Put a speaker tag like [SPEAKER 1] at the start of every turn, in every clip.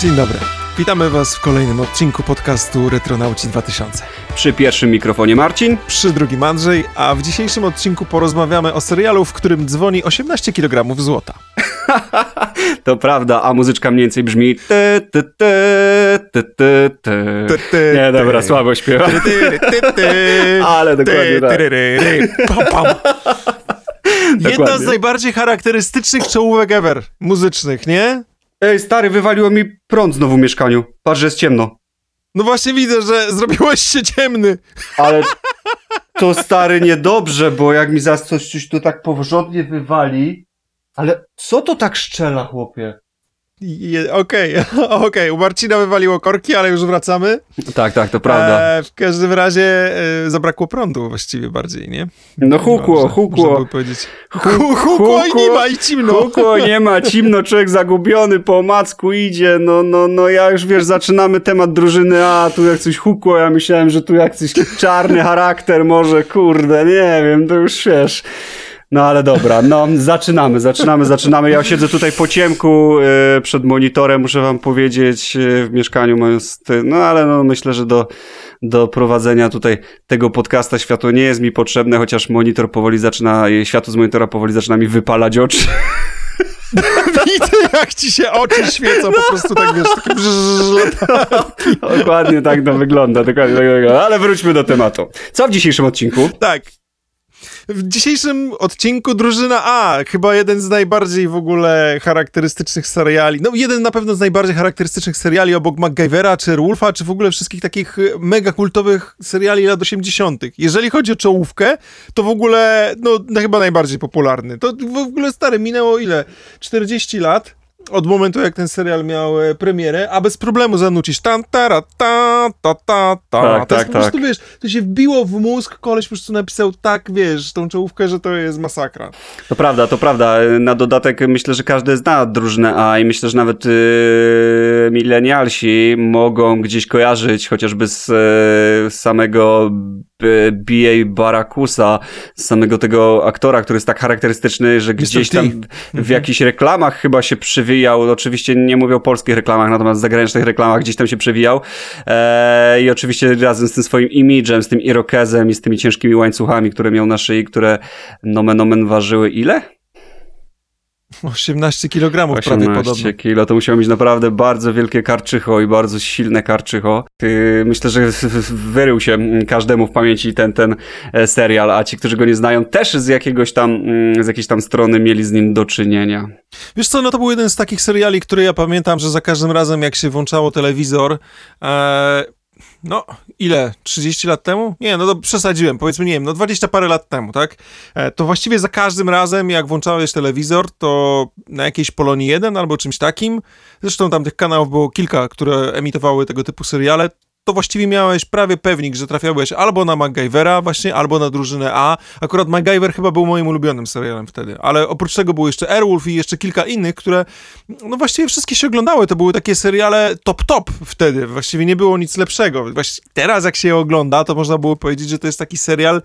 [SPEAKER 1] Dzień dobry. Witamy Was w kolejnym odcinku podcastu Retronauci 2000.
[SPEAKER 2] Przy pierwszym mikrofonie Marcin.
[SPEAKER 1] Przy drugim Andrzej, a w dzisiejszym odcinku porozmawiamy o serialu, w którym dzwoni 18 kg złota.
[SPEAKER 2] to prawda, a muzyczka mniej więcej brzmi te, te, te.
[SPEAKER 1] Ty, ty,
[SPEAKER 2] Nie,
[SPEAKER 1] ty.
[SPEAKER 2] dobra, słabo śpiewa.
[SPEAKER 1] Ty, ty, ty, ty.
[SPEAKER 2] Ale dokładnie
[SPEAKER 1] Ty,
[SPEAKER 2] tak.
[SPEAKER 1] ty. Jedna z najbardziej charakterystycznych czołówek ever muzycznych, nie?
[SPEAKER 2] Ej, stary, wywaliło mi prąd znowu w mieszkaniu. Patrz, że jest ciemno.
[SPEAKER 1] No właśnie widzę, że zrobiłeś się ciemny.
[SPEAKER 2] Ale to stary niedobrze, bo jak mi zaraz coś, coś tu tak porządnie wywali. Ale co to tak szczela, chłopie?
[SPEAKER 1] Okej, okej, u Marcina wywaliło korki, ale już wracamy.
[SPEAKER 2] Tak, tak, to prawda.
[SPEAKER 1] E, w każdym razie e, zabrakło prądu właściwie bardziej, nie?
[SPEAKER 2] No hukło,
[SPEAKER 1] Można-
[SPEAKER 2] hukło.
[SPEAKER 1] Można powiedzieć. Hu- Hukło i nie ma i cimno.
[SPEAKER 2] Hukło, nie ma, cimno, człowiek zagubiony, po omacku idzie, no, no, no, ja już, wiesz, zaczynamy temat drużyny A, tu jak coś hukło, ja myślałem, że tu jakiś czarny charakter może, kurde, nie wiem, to już, wiesz... No ale dobra, no zaczynamy, zaczynamy, zaczynamy. Ja siedzę tutaj po ciemku e, przed monitorem, muszę wam powiedzieć, e, w mieszkaniu mając, ty- no ale no myślę, że do, do prowadzenia tutaj tego podcasta światło nie jest mi potrzebne, chociaż monitor powoli zaczyna, e, światło z monitora powoli zaczyna mi wypalać oczy.
[SPEAKER 1] Widzę, jak ci się oczy świecą, po prostu tak, wiesz, takie
[SPEAKER 2] dokładnie tak to wygląda, dokładnie tak. Ale wróćmy do tematu. Co w dzisiejszym odcinku?
[SPEAKER 1] Tak. W dzisiejszym odcinku Drużyna A, chyba jeden z najbardziej w ogóle charakterystycznych seriali, no jeden na pewno z najbardziej charakterystycznych seriali obok MacGyvera, czy Wolfa, czy w ogóle wszystkich takich y, mega kultowych seriali lat 80. Jeżeli chodzi o czołówkę, to w ogóle, no, no chyba najbardziej popularny. To w ogóle stary, minęło ile? 40 lat? Od momentu, jak ten serial miał e, premierę, a bez problemu zanucisz tam, tara, ta, ta, ta, ta.
[SPEAKER 2] Tak,
[SPEAKER 1] to jest
[SPEAKER 2] tak,
[SPEAKER 1] po prostu,
[SPEAKER 2] tak.
[SPEAKER 1] wiesz, to się wbiło w mózg, koleś po prostu napisał tak, wiesz, tą czołówkę, że to jest masakra.
[SPEAKER 2] To prawda, to prawda. Na dodatek myślę, że każdy zna drużynę A i myślę, że nawet yy, milenialsi mogą gdzieś kojarzyć chociażby z yy, samego B.A. Barakusa, z samego tego aktora, który jest tak charakterystyczny, że gdzieś tam w jakichś reklamach chyba się przewijał. Oczywiście nie mówię o polskich reklamach, natomiast w zagranicznych reklamach gdzieś tam się przewijał. E, I oczywiście razem z tym swoim imidżem, z tym irokezem i z tymi ciężkimi łańcuchami, które miał na szyi, które nomen omen ważyły ile?
[SPEAKER 1] 18 kg prawie podobno.
[SPEAKER 2] 18 kilo. To musiało mieć naprawdę bardzo wielkie karczycho i bardzo silne karczycho. Myślę, że wyrył się mm, każdemu w pamięci ten, ten e, serial, a ci, którzy go nie znają, też z jakiegoś tam, mm, z jakiejś tam strony mieli z nim do czynienia.
[SPEAKER 1] Wiesz co, no to był jeden z takich seriali, który ja pamiętam, że za każdym razem, jak się włączało telewizor, e, no ile? 30 lat temu? Nie, no to przesadziłem, powiedzmy, nie wiem, no 20 parę lat temu, tak? E, to właściwie za każdym razem, jak włączałeś telewizor, to na jakiejś Polonii 1 albo czymś takim, zresztą tam tych kanałów było kilka, które emitowały tego typu seriale, to właściwie miałeś prawie pewnik, że trafiałeś albo na MacGyvera właśnie, albo na drużynę A. Akurat MacGyver chyba był moim ulubionym serialem wtedy, ale oprócz tego był jeszcze Airwolf i jeszcze kilka innych, które no właściwie wszystkie się oglądały. To były takie seriale top-top wtedy. Właściwie nie było nic lepszego. Właści- teraz jak się je ogląda, to można było powiedzieć, że to jest taki serial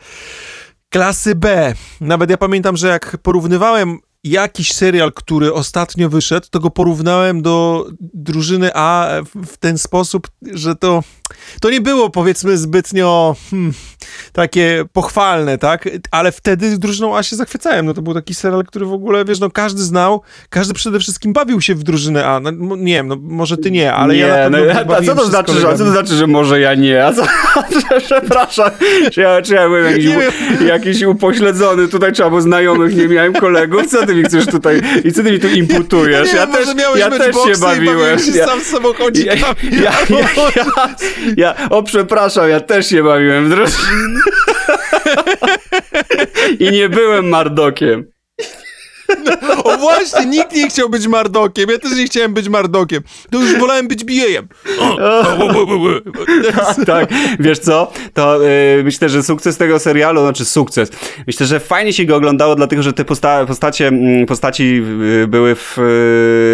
[SPEAKER 1] klasy B. Nawet ja pamiętam, że jak porównywałem jakiś serial, który ostatnio wyszedł, to go porównałem do drużyny A w ten sposób, że to, to nie było powiedzmy zbytnio hmm, takie pochwalne, tak? Ale wtedy drużyną A się zachwycałem. No to był taki serial, który w ogóle, wiesz, no każdy znał, każdy przede wszystkim bawił się w drużynę A. No, nie wiem, no może ty nie, ale ja na
[SPEAKER 2] nie,
[SPEAKER 1] pewno
[SPEAKER 2] no, a- co to
[SPEAKER 1] z
[SPEAKER 2] znaczy, że, co to znaczy, że może ja nie? A co, przepraszam, czy ja, czy ja byłem jakiś,
[SPEAKER 1] Nie
[SPEAKER 2] u- jakiś upośledzony tutaj, czy albo znajomych nie miałem kolegów? Co ty mi chcesz tutaj, i co ty mi tu imputujesz?
[SPEAKER 1] Nie
[SPEAKER 2] Ja
[SPEAKER 1] wiem,
[SPEAKER 2] też, ja też się bawiłem.
[SPEAKER 1] się
[SPEAKER 2] Ja-
[SPEAKER 1] sam samochodzikami.
[SPEAKER 2] Ja, ja, ja, ja, ja, o przepraszam, ja też się bawiłem w drużynie. I nie byłem Mardokiem.
[SPEAKER 1] O właśnie, nikt nie chciał być Mardokiem. Ja też nie chciałem być Mardokiem. To już wolałem być BA-em.
[SPEAKER 2] tak, wiesz co? To y, myślę, że sukces tego serialu, znaczy sukces. Myślę, że fajnie się go oglądało, dlatego że te posta postacie, mm, postaci y, były w,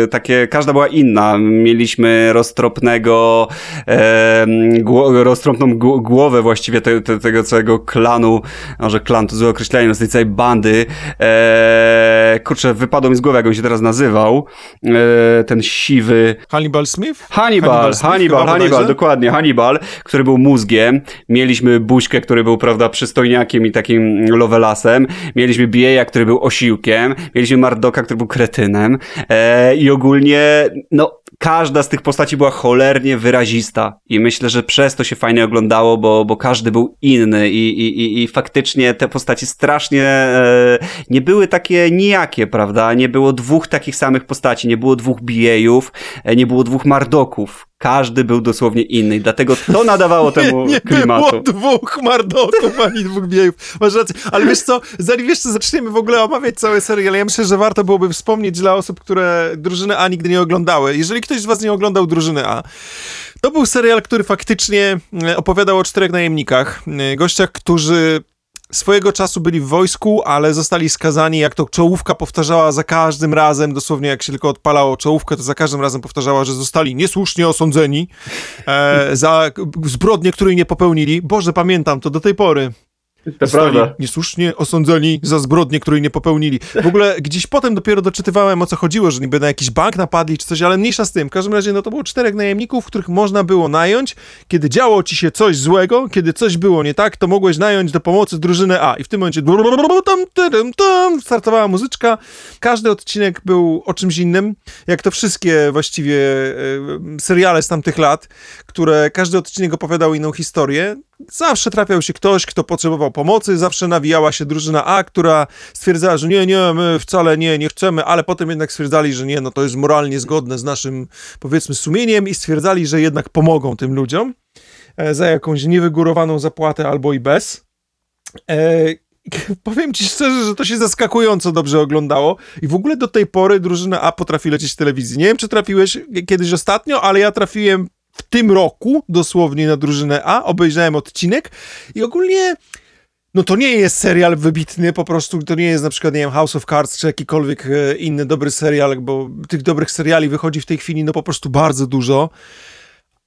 [SPEAKER 2] y, takie, każda była inna. Mieliśmy roztropnego, e, gło, roztropną gł- głowę właściwie te, te, tego całego klanu, może klan to złe określenie, no z tej całej bandy. E, kurczę, wypadło mi z głowy, jak on się teraz nazywał, e, ten siwy...
[SPEAKER 1] Hannibal Smith?
[SPEAKER 2] Hannibal,
[SPEAKER 1] Hannibal Smith
[SPEAKER 2] Hannibal, Hannibal, dokładnie, Hannibal, który był mózgiem. Mieliśmy Buźkę, który był, prawda, przystojniakiem i takim lovelasem. Mieliśmy Bieja, który był osiłkiem. Mieliśmy Mardoka, który był kretynem. E, I ogólnie, no, każda z tych postaci była cholernie wyrazista. I myślę, że przez to się fajnie oglądało, bo, bo każdy był inny i, i, i, faktycznie te postaci strasznie e, nie były takie nijakie, prawda? Nie było dwóch takich samych postaci, nie było dwóch bijejów, e, nie było dwóch mardoków. Każdy był dosłownie inny, dlatego to nadawało temu
[SPEAKER 1] nie, nie
[SPEAKER 2] klimatu.
[SPEAKER 1] było dwóch mardoków ani dwóch biejów. Masz rację. Ale wiesz co, zanim jeszcze zaczniemy w ogóle omawiać cały serial, ja myślę, że warto byłoby wspomnieć dla osób, które drużyny A nigdy nie oglądały. Jeżeli ktoś z was nie oglądał drużyny A, to był serial, który faktycznie e, opowiadał o czterech najemnikach. e, Gościach, którzy swojego czasu byli w wojsku, ale zostali skazani, jak to czołówka powtarzała za każdym razem, dosłownie jak się tylko odpalało czołówkę, to za każdym razem powtarzała, że zostali niesłusznie osądzeni e, za zbrodnie, której nie popełnili. Boże, pamiętam to do tej pory.
[SPEAKER 2] To prawda.
[SPEAKER 1] niesłusznie osądzeni za zbrodnie, której nie popełnili. W ogóle gdzieś potem dopiero doczytywałem, o co chodziło, że niby na jakiś bank napadli czy coś, ale mniejsza z tym. W każdym razie, no to było czterech najemników, których można było nająć. Kiedy działo ci się coś złego, kiedy coś było nie tak, to mogłeś nająć do pomocy drużynę A. I w tym momencie tam, tyrym, tam, startowała muzyczka. Każdy odcinek był o czymś innym, jak to wszystkie właściwie e, seriale z tamtych lat, które każdy odcinek opowiadał inną historię. Zawsze trafiał się ktoś, kto potrzebował pomocy, zawsze nawijała się drużyna A, która stwierdzała, że nie, nie, my wcale nie, nie chcemy, ale potem jednak stwierdzali, że nie, no to jest moralnie zgodne z naszym, powiedzmy, sumieniem i stwierdzali, że jednak pomogą tym ludziom e, za jakąś niewygórowaną zapłatę albo i bez. E, Powiem ci szczerze, że to się zaskakująco dobrze oglądało i w ogóle do tej pory drużyna A potrafi lecieć w telewizji. Nie wiem, czy trafiłeś kiedyś ostatnio, ale ja trafiłem w tym roku dosłownie na drużynę A, obejrzałem odcinek i ogólnie no to nie jest serial wybitny, po prostu to nie jest na przykład, nie wiem, House of Cards czy jakikolwiek e, inny dobry serial, bo tych dobrych seriali wychodzi w tej chwili no po prostu bardzo dużo.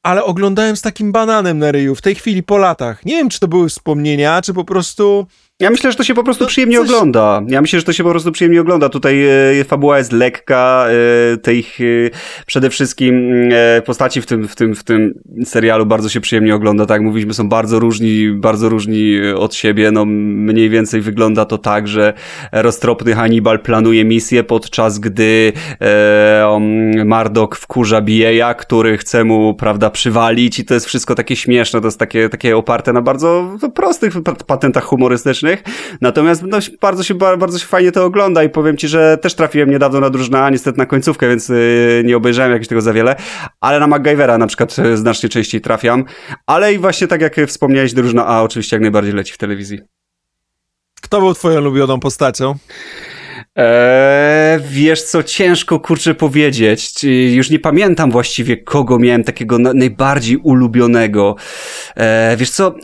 [SPEAKER 1] Ale oglądałem z takim bananem na ryju, w tej chwili po latach. Nie wiem, czy to były wspomnienia, czy po prostu...
[SPEAKER 2] Ja myślę, że to się po prostu
[SPEAKER 1] No,
[SPEAKER 2] przyjemnie
[SPEAKER 1] coś-
[SPEAKER 2] ogląda. Ja myślę, że to się po prostu przyjemnie ogląda. Tutaj e, fabuła jest lekka, e, tych e, przede wszystkim e, postaci w tym, w, tym, w tym serialu bardzo się przyjemnie ogląda. Tak jak mówiliśmy, są bardzo różni, bardzo różni e, od siebie. No mniej więcej wygląda to tak, że roztropny Hannibal planuje misję, podczas gdy e, Mardok wkurza Bieja, który chce mu, prawda, przywalić i to jest wszystko takie śmieszne, to jest takie, takie oparte na bardzo no, prostych pa- patentach humorystycznych. Natomiast no, bardzo, się, ba- bardzo się fajnie to ogląda i powiem ci, że też trafiłem niedawno na drużynę A, niestety na końcówkę, więc yy, nie obejrzałem jakoś tego za wiele, ale na MacGyvera na przykład yy, znacznie częściej trafiam, ale i właśnie tak jak wspomniałeś, drużyna A oczywiście jak najbardziej leci w telewizji.
[SPEAKER 1] Kto był twoją ulubioną postacią?
[SPEAKER 2] Eee, wiesz co, ciężko kurczę powiedzieć. Już nie pamiętam właściwie, kogo miałem takiego na, najbardziej ulubionego. Eee, wiesz co,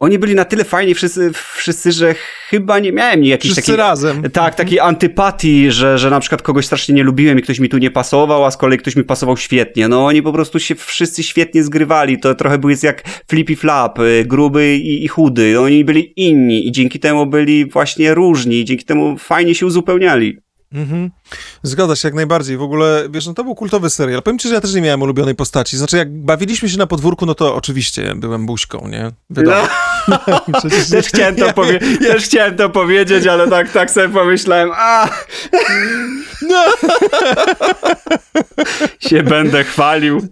[SPEAKER 2] oni byli na tyle fajni wszyscy, wszyscy że chyba nie miałem jakiejś
[SPEAKER 1] Wszyscy
[SPEAKER 2] takiej...
[SPEAKER 1] razem.
[SPEAKER 2] Tak, takiej antypatii, że, że na przykład kogoś strasznie nie lubiłem i ktoś mi tu nie pasował, a z kolei ktoś mi pasował świetnie. No oni po prostu się wszyscy świetnie zgrywali. To trochę był jak Flippy Flap, y, gruby i, i chudy. Oni byli inni i dzięki temu byli właśnie różni dzięki temu fajnie się uzupełniali.
[SPEAKER 1] Mhm. Zgadza się jak najbardziej. W ogóle, wiesz, no to był kultowy serial. Powiem ci, że ja też nie miałem ulubionej postaci. Znaczy, jak bawiliśmy się na podwórku, no to oczywiście byłem buźką, nie? Wiadomo. Przecież
[SPEAKER 2] Też chciałem, to
[SPEAKER 1] ja-
[SPEAKER 2] powie- też chciałem to powiedzieć, ale tak, tak sobie pomyślałem, a
[SPEAKER 1] No,
[SPEAKER 2] się będę chwalił.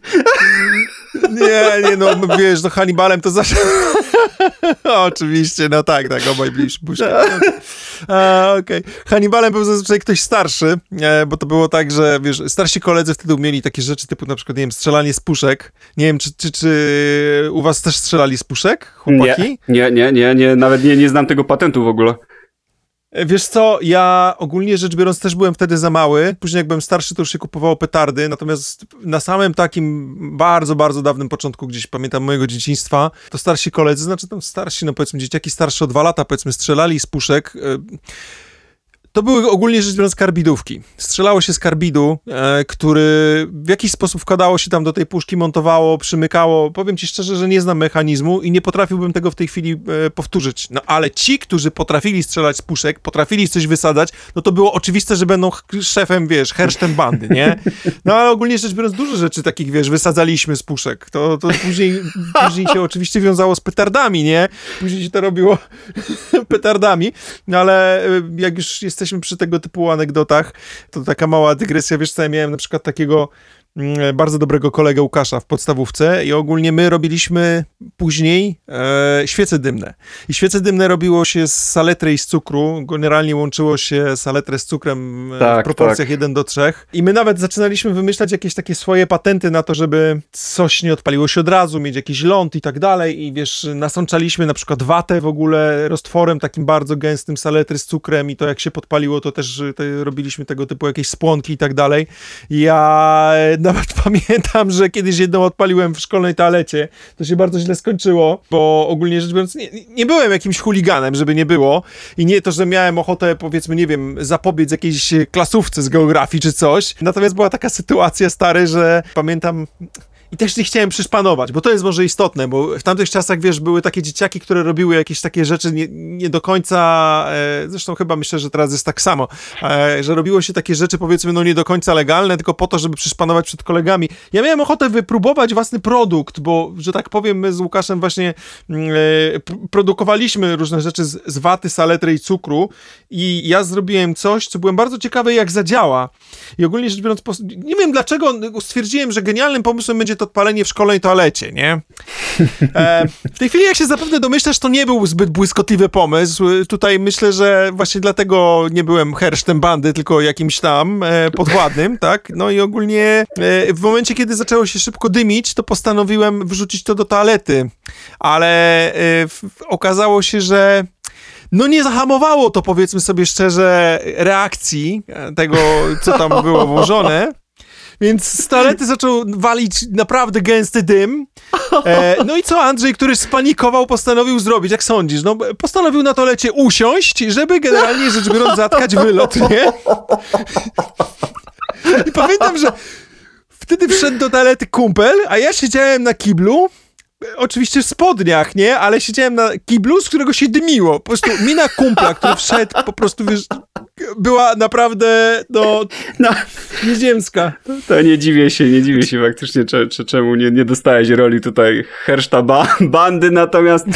[SPEAKER 1] Nie, nie, no wiesz, no Hannibalem to zawsze... Oczywiście, no tak, tak, obaj byliśmy. A, Okej. Hannibalem był zazwyczaj ktoś starszy, e, bo to było tak, że wiesz, starsi koledzy wtedy umieli takie rzeczy typu na przykład, nie wiem, strzelanie z puszek. Nie wiem, czy, czy, czy u was też strzelali z puszek, chłopaki?
[SPEAKER 2] Nie, nie, nie, nie, nie, nawet nie, nie znam tego patentu w ogóle.
[SPEAKER 1] Wiesz co, ja ogólnie rzecz biorąc też byłem wtedy za mały. Później jak byłem starszy, to już się kupowało petardy. Natomiast na samym takim bardzo, bardzo dawnym początku, gdzieś pamiętam mojego dzieciństwa, to starsi koledzy, znaczy tam starsi, no powiedzmy dzieciaki starsze o dwa lata, powiedzmy, strzelali z puszek. E, to były ogólnie rzecz biorąc karbidówki. Strzelało się z karbidu, e, który w jakiś sposób wkładało się tam do tej puszki, montowało, przymykało. Powiem ci szczerze, że nie znam mechanizmu i nie potrafiłbym tego w tej chwili e, powtórzyć. No ale ci, którzy potrafili strzelać z puszek, potrafili coś wysadzać, no to było oczywiste, że będą szefem, wiesz, hersztem bandy, nie? No ale ogólnie rzecz biorąc, dużo rzeczy takich, wiesz, wysadzaliśmy z puszek. To, to później, później się oczywiście wiązało z petardami, nie? Później się to robiło petardami, no ale y, jak już jesteśmy przy tego typu anegdotach, to taka mała dygresja, wiesz co, ja miałem na przykład takiego bardzo dobrego kolegę Łukasza w podstawówce i ogólnie my robiliśmy później e, świece dymne. I świece dymne robiło się z saletry i z cukru, generalnie łączyło się saletrę z cukrem e, w
[SPEAKER 2] Tak,
[SPEAKER 1] proporcjach
[SPEAKER 2] tak.
[SPEAKER 1] 1 do 3 i my nawet zaczynaliśmy wymyślać jakieś takie swoje patenty na to, żeby coś nie odpaliło się od razu, mieć jakiś ląd i tak dalej i wiesz, nasączaliśmy na przykład watę w ogóle roztworem takim bardzo gęstym saletry z cukrem i to jak się podpaliło, to też te, robiliśmy tego typu jakieś spłonki i tak dalej. Ja e, nawet pamiętam, że kiedyś jedną odpaliłem w szkolnej toalecie, to się bardzo źle skończyło, bo ogólnie rzecz biorąc nie, nie byłem jakimś chuliganem, żeby nie było. I nie to, że miałem ochotę powiedzmy, nie wiem, zapobiec jakiejś klasówce z geografii czy coś, natomiast była taka sytuacja stary, że pamiętam i też nie chciałem przyszpanować, bo to jest może istotne, bo w tamtych czasach, wiesz, były takie dzieciaki, które robiły jakieś takie rzeczy nie, nie do końca, e, zresztą chyba myślę, że teraz jest tak samo, e, że robiło się takie rzeczy, powiedzmy, no nie do końca legalne, tylko po to, żeby przyszpanować przed kolegami. Ja miałem ochotę wypróbować własny produkt, bo, że tak powiem, my z Łukaszem właśnie mm, e, pr- produkowaliśmy różne rzeczy z, z waty, saletry i cukru i ja zrobiłem coś, co byłem bardzo ciekawy, jak zadziała. I ogólnie rzecz biorąc, nie wiem dlaczego stwierdziłem, że genialnym pomysłem będzie to odpalenie w szkolnej toalecie, nie? E, w tej chwili, jak się zapewne domyślasz, to nie był zbyt błyskotliwy pomysł. Tutaj myślę, że właśnie dlatego nie byłem hersztem bandy, tylko jakimś tam e, podwładnym, tak? No i ogólnie e, w momencie, kiedy zaczęło się szybko dymić, to postanowiłem wrzucić to do toalety. Ale e, w, okazało się, że no nie zahamowało to, powiedzmy sobie szczerze, reakcji e, tego, co tam było włożone. Więc z toalety zaczął walić naprawdę gęsty dym. E, no i co Andrzej, który spanikował, postanowił zrobić, jak sądzisz? No, postanowił na toalecie usiąść, żeby generalnie rzecz biorąc zatkać wylot, nie? I pamiętam, że wtedy wszedł do toalety kumpel, a ja siedziałem na kiblu, oczywiście w spodniach, nie? Ale siedziałem na kiblu, z którego się dymiło. Po prostu mina kumpla, który wszedł, po prostu, wiesz, była naprawdę, no,
[SPEAKER 2] No,
[SPEAKER 1] nieziemska.
[SPEAKER 2] to nie dziwię się, nie dziwię się faktycznie, cze, cze, czemu nie, nie dostałeś roli tutaj herszta ba, bandy, natomiast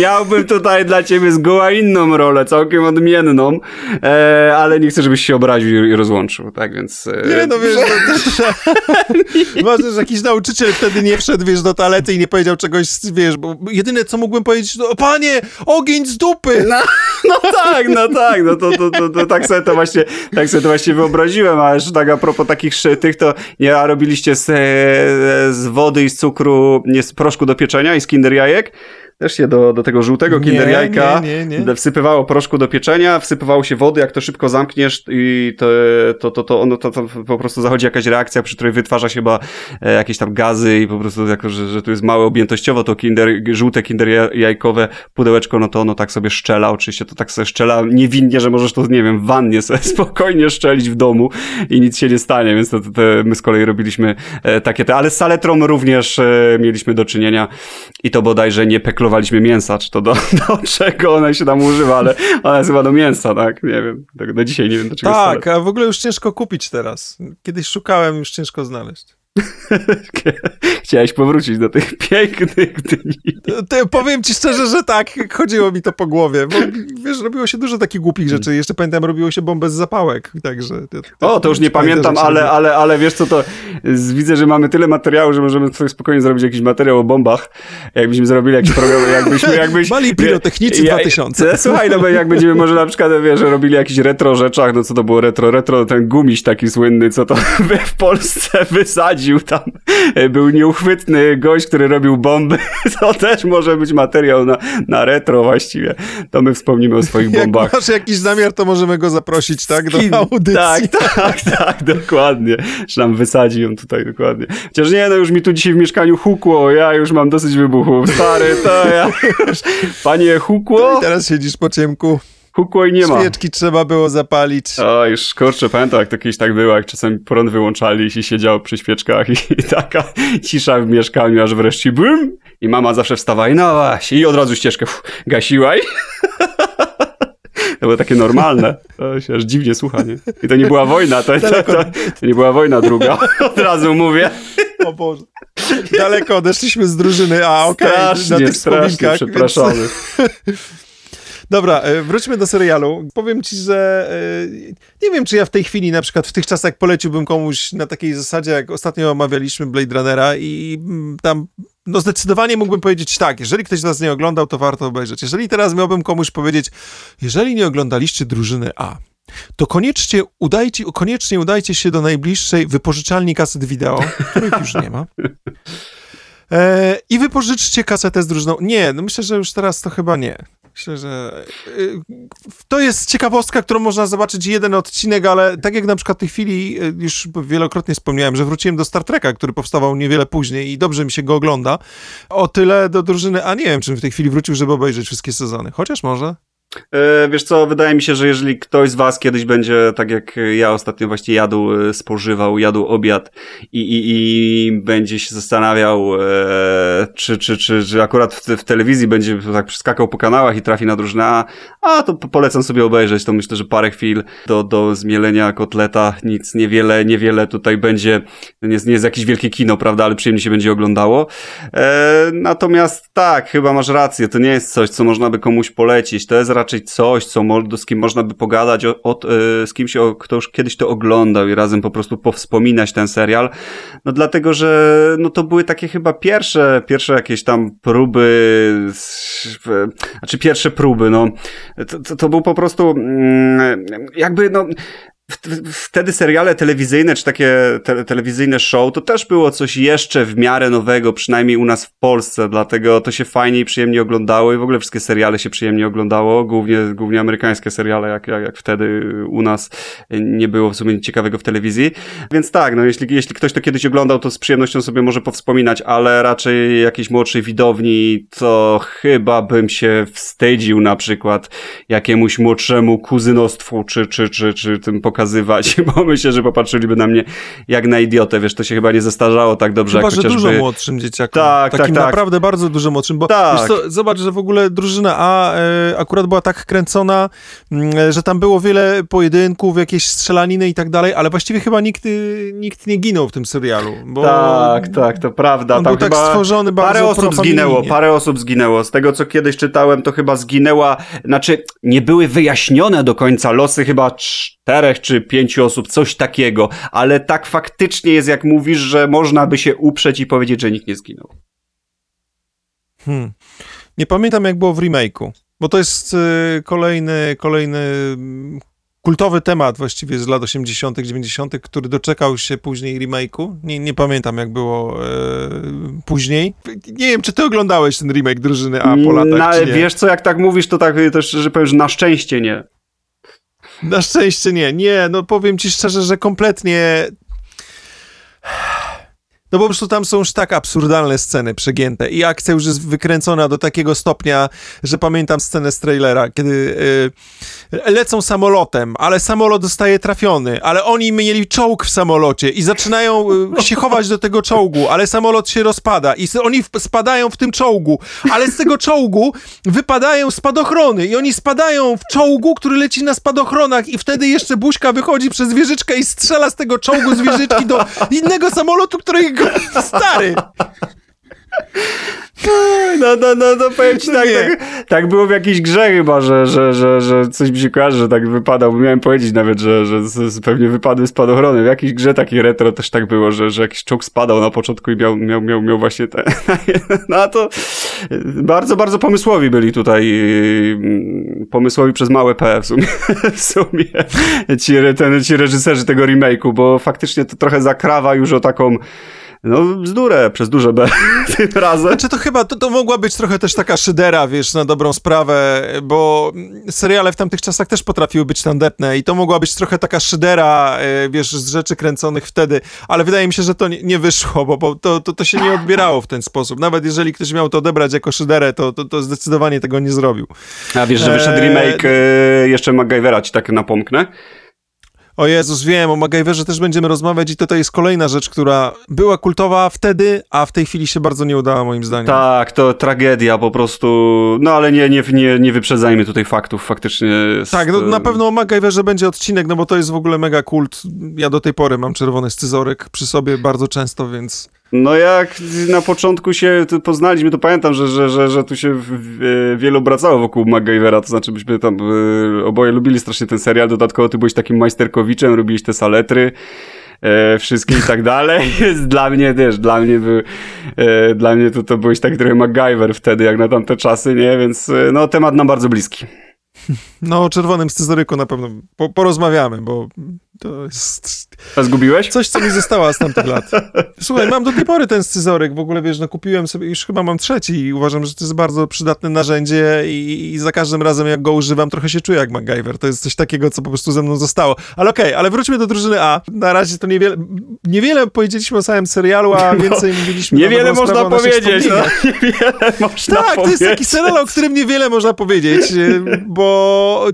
[SPEAKER 2] miałbym tutaj dla ciebie zgoła inną rolę, całkiem odmienną, e, ale nie chcę, żebyś się obraził i, rozłączył, tak więc... E,
[SPEAKER 1] Nie, no wiesz, to, to, Ważne, że jakiś nauczyciel wtedy nie wszedł, wiesz, do toalety i nie powiedział czegoś, wiesz, bo jedyne, co mógłbym powiedzieć, to panie, ogień z dupy!
[SPEAKER 2] No, no tak, no tak, no to, to, to, to tak sobie to właśnie, tak sobie to właśnie wyobraziłem, a jeszcze tak a propos takich szytych, to nie, a robiliście z, e, z wody i z cukru, z proszku do pieczenia i z kinder jajek? Też się do, do tego żółtego kinder jajka
[SPEAKER 1] nie, nie, nie.
[SPEAKER 2] wsypywało proszku do pieczenia, wsypywało się wody, jak to szybko zamkniesz i to, to, to, to, ono, to, to po prostu zachodzi jakaś reakcja, przy której wytwarza się chyba e, jakieś tam gazy i po prostu jako, że, że tu jest małe objętościowo, to kinder, żółte kinder ja- jajkowe pudełeczko, no to ono tak sobie szczela, oczywiście to tak sobie szczela niewinnie, że możesz to, nie wiem, w wannie sobie spokojnie szczelić w domu i nic się nie stanie, więc to, to, to my z kolei robiliśmy e, takie te, ale z saletrą również e, mieliśmy do czynienia i to bodajże nie peklowaliśmy mięsa, czy to do, do czego ona się tam używa, ale ona jest chyba do mięsa, tak? Nie wiem, tak do dzisiaj nie wiem do czego jest
[SPEAKER 1] Tak, a w ogóle już ciężko kupić teraz. Kiedyś szukałem, już ciężko znaleźć.
[SPEAKER 2] Chciałeś powrócić do tych pięknych dni.
[SPEAKER 1] Powiem ci szczerze, że tak, chodziło mi to po głowie, bo wiesz, robiło się dużo takich głupich rzeczy. Jeszcze pamiętam, robiło się bombę z zapałek, także...
[SPEAKER 2] O, to już nie pamiętam, ale, ale, ale wiesz co, to widzę, że mamy tyle materiału, że możemy sobie spokojnie zrobić jakiś materiał o bombach. Jakbyśmy zrobili jakiś program, jakbyśmy... jakbyś,
[SPEAKER 1] Mali pirotechnicy 2000.
[SPEAKER 2] Słuchaj, no bo jak będziemy może na przykład, wiesz, robili jakieś retro rzeczach, no co to było retro? Retro, ten gumiś taki słynny, co to w Polsce wysadził tam. Był nieuchwytny gość, który robił bomby. To też może być materiał na, na retro właściwie. To my wspomnimy o swoich
[SPEAKER 1] Jak
[SPEAKER 2] bombach.
[SPEAKER 1] masz jakiś zamiar, to możemy go zaprosić, tak, do audycji.
[SPEAKER 2] Tak, tak, tak, dokładnie. Że nam wysadzi ją tutaj dokładnie. Chociaż nie, no już mi tu dzisiaj w mieszkaniu hukło, ja już mam dosyć wybuchów. Stary, to ja już... Panie hukło?
[SPEAKER 1] I teraz siedzisz po ciemku.
[SPEAKER 2] Hukło i nie ma.
[SPEAKER 1] Świeczki trzeba było zapalić.
[SPEAKER 2] O, już kurczę, pamiętam jak to kiedyś tak było, jak czasem prąd wyłączali i się siedziało przy świeczkach i, i taka cisza w mieszkaniu, aż wreszcie bum i mama zawsze wstawała i no właśnie, i od razu ścieżkę uf, gasiła i... To było takie normalne. To się aż dziwnie słucha, nie? I to nie była wojna, to, to, to, to nie była wojna druga. Od razu mówię.
[SPEAKER 1] O Boże. Daleko odeszliśmy z drużyny, a okej, na
[SPEAKER 2] Strasznie,
[SPEAKER 1] tych
[SPEAKER 2] strasznie
[SPEAKER 1] wspominkach.
[SPEAKER 2] przepraszamy.
[SPEAKER 1] Dobra, e, wróćmy do serialu. Powiem ci, że e, nie wiem, czy ja w tej chwili, na przykład w tych czasach poleciłbym komuś na takiej zasadzie, jak ostatnio omawialiśmy Blade Runnera i mm, tam no zdecydowanie mógłbym powiedzieć tak, jeżeli ktoś z nas nie oglądał, to warto obejrzeć. Jeżeli teraz miałbym komuś powiedzieć, jeżeli nie oglądaliście drużyny A, to koniecznie udajcie, koniecznie udajcie się do najbliższej wypożyczalni kaset wideo, których już nie ma. E, I wypożyczcie kasetę z drużyną. Nie, no myślę, że już teraz to chyba nie. Myślę, że y, to jest ciekawostka, którą można zobaczyć jeden odcinek, ale tak jak na przykład w tej chwili y, już wielokrotnie wspomniałem, że wróciłem do Star Treka, który powstawał niewiele później i dobrze mi się go ogląda. O tyle do drużyny, a nie wiem, czym w tej chwili wrócił, żeby obejrzeć wszystkie sezony. Chociaż może.
[SPEAKER 2] E, Wiesz co, wydaje mi się, że jeżeli ktoś z was kiedyś będzie, tak jak ja ostatnio właśnie jadł, e, spożywał, jadł obiad i, i, i będzie się zastanawiał, e, czy, czy, czy, czy akurat w, w telewizji będzie tak przeskakał po kanałach i trafi na drużynę A, a to po- polecam sobie obejrzeć, to myślę, że parę chwil do, do zmielenia kotleta, nic, niewiele, niewiele tutaj będzie, nie nie jest jakieś wielkie kino, prawda, ale przyjemnie się będzie oglądało. E, natomiast tak, chyba masz rację, to nie jest coś, co można by komuś polecić, to jest raczej coś, co z kim można by pogadać, o, o, e, z kimś, o, kto już kiedyś to oglądał i razem po prostu powspominać ten serial. No dlatego, że no to były takie chyba pierwsze, pierwsze jakieś tam próby, znaczy pierwsze próby, no. To, to, to był po prostu mm, jakby, no, wtedy seriale telewizyjne, czy takie te, telewizyjne show, to też było coś jeszcze w miarę nowego, przynajmniej u nas w Polsce, dlatego to się fajnie i przyjemnie oglądało i w ogóle wszystkie seriale się przyjemnie oglądało, głównie, głównie amerykańskie seriale, jak, jak, jak wtedy u nas nie było w sumie nic ciekawego w telewizji. Więc tak, no jeśli, jeśli ktoś to kiedyś oglądał, to z przyjemnością sobie może powspominać, ale raczej jakiejś młodszej widowni, to chyba bym się wstydził na przykład jakiemuś młodszemu kuzynostwu, czy, czy, czy, czy tym pokazywać, bo myślę, że popatrzyliby na mnie jak na idiotę, wiesz, to się chyba nie zestarzało tak dobrze,
[SPEAKER 1] Chyba,
[SPEAKER 2] jak
[SPEAKER 1] że
[SPEAKER 2] chociażby...
[SPEAKER 1] dużo młodszym dzieciakom.
[SPEAKER 2] Tak, tak,
[SPEAKER 1] Takim
[SPEAKER 2] tak.
[SPEAKER 1] naprawdę bardzo dużo młodszym, bo
[SPEAKER 2] Tak.
[SPEAKER 1] co, zobacz, że w ogóle drużyna A e, akurat była tak kręcona, mm, że tam było wiele pojedynków, jakieś strzelaniny i tak dalej, ale właściwie chyba nikt, y, nikt nie ginął w tym serialu. Bo
[SPEAKER 2] Tak, tak, to prawda.
[SPEAKER 1] On
[SPEAKER 2] Tam
[SPEAKER 1] był tak stworzony bardzo
[SPEAKER 2] Parę osób zginęło, parę osób zginęło. Z tego, co kiedyś czytałem, to chyba zginęła, znaczy nie były wyjaśnione do końca losy chyba czterech czy pięciu osób, coś takiego, ale tak faktycznie jest, jak mówisz, że można by się uprzeć i powiedzieć, że nikt nie zginął.
[SPEAKER 1] Hmm. Nie pamiętam, jak było w remake'u, bo to jest y, kolejny, kolejny mm, kultowy temat właściwie z lat 80., 90., który doczekał się później remake'u. Nie, nie pamiętam, jak było e, później. Nie wiem, czy ty oglądałeś ten remake drużyny A po latach,
[SPEAKER 2] No,
[SPEAKER 1] czy nie?
[SPEAKER 2] wiesz co, jak tak mówisz, to tak też, że powiem, że na szczęście nie.
[SPEAKER 1] Na szczęście nie. Nie, no powiem ci szczerze, że kompletnie. No po prostu tam są już tak absurdalne sceny przegięte i akcja już jest wykręcona do takiego stopnia, że pamiętam scenę z trailera, kiedy y, lecą samolotem, ale samolot zostaje trafiony, ale oni mieli czołg w samolocie i zaczynają y, się chować do tego czołgu, ale samolot się rozpada i oni spadają w tym czołgu, ale z tego czołgu wypadają spadochrony i oni spadają w czołgu, który leci na spadochronach i wtedy jeszcze buźka wychodzi przez wieżyczkę i strzela z tego czołgu z wieżyczki do innego samolotu, który go... Stary!
[SPEAKER 2] No, no, no, no powiem ci
[SPEAKER 1] No
[SPEAKER 2] tak, tak, tak było w jakiejś grze chyba, że, że, że, że coś mi się kojarzy, że tak wypadał, bo miałem powiedzieć nawet, że, że pewnie wypadły spadochrony. W jakiejś grze takiej retro też tak było, że, że jakiś czołg spadał na początku i miał, miał, miał, miał właśnie te... No a to bardzo, bardzo pomysłowi byli tutaj, yy, pomysłowi przez małe P w sumie, w sumie ci, ten, ci reżyserzy tego remake'u, bo faktycznie to trochę zakrawa już o taką No bzdurę, przez duże B tym razem.
[SPEAKER 1] Znaczy to chyba, to, to mogła być trochę też taka szydera, wiesz, na dobrą sprawę, bo seriale w tamtych czasach też potrafiły być tandetne i to mogła być trochę taka szydera, e, wiesz, z rzeczy kręconych wtedy, ale wydaje mi się, że to nie, nie wyszło, bo, bo to, to, to się nie odbierało w ten sposób. Nawet jeżeli ktoś miał to odebrać jako szyderę, to, to, to zdecydowanie tego nie zrobił.
[SPEAKER 2] A wiesz, że wyszedł
[SPEAKER 1] Eee,
[SPEAKER 2] remake e, jeszcze MacGyvera, ci tak napomknę?
[SPEAKER 1] O Jezus, wiem, o MacGyverze też będziemy rozmawiać i to, jest kolejna rzecz, która była kultowa wtedy, a w tej chwili się bardzo nie udała moim zdaniem.
[SPEAKER 2] Tak, to tragedia po prostu. No ale nie, nie, nie, nie wyprzedzajmy tutaj faktów, faktycznie.
[SPEAKER 1] Tak, no, na pewno o MacGyverze będzie odcinek, no bo to jest w ogóle mega kult. Ja do tej pory mam czerwony scyzoryk przy sobie bardzo często, więc...
[SPEAKER 2] No jak na początku się poznaliśmy, to pamiętam, że, że, że, że tu się w, w, wielu obracało wokół MacGyvera, to znaczy byśmy tam e, oboje lubili strasznie ten serial, dodatkowo ty byłeś takim majsterkowiczem, robiłeś te saletry, e, wszystkie i tak dalej. Dla mnie też, dla mnie był, e, dla mnie to, to byłeś taki trochę MacGyver wtedy, jak na tamte czasy, nie? Więc e, no temat nam bardzo bliski.
[SPEAKER 1] No o czerwonym scyzoryku na pewno po, porozmawiamy, bo to jest
[SPEAKER 2] A zgubiłeś?
[SPEAKER 1] coś, co mi zostało z tamtych lat. Słuchaj, mam do tej pory ten scyzoryk, w ogóle wiesz, no kupiłem sobie, już chyba mam trzeci i uważam, że to jest bardzo przydatne narzędzie i, i za każdym razem jak go używam, trochę się czuję jak MacGyver. To jest coś takiego, co po prostu ze mną zostało. Ale okej, ale wróćmy do drużyny A. Na razie to niewiele, niewiele powiedzieliśmy o samym serialu, a więcej mówiliśmy na
[SPEAKER 2] Niewiele można
[SPEAKER 1] sprawę
[SPEAKER 2] powiedzieć, no. Niewiele można
[SPEAKER 1] Tak, to
[SPEAKER 2] powiedzieć.
[SPEAKER 1] jest taki serial, o którym niewiele można powiedzieć, bo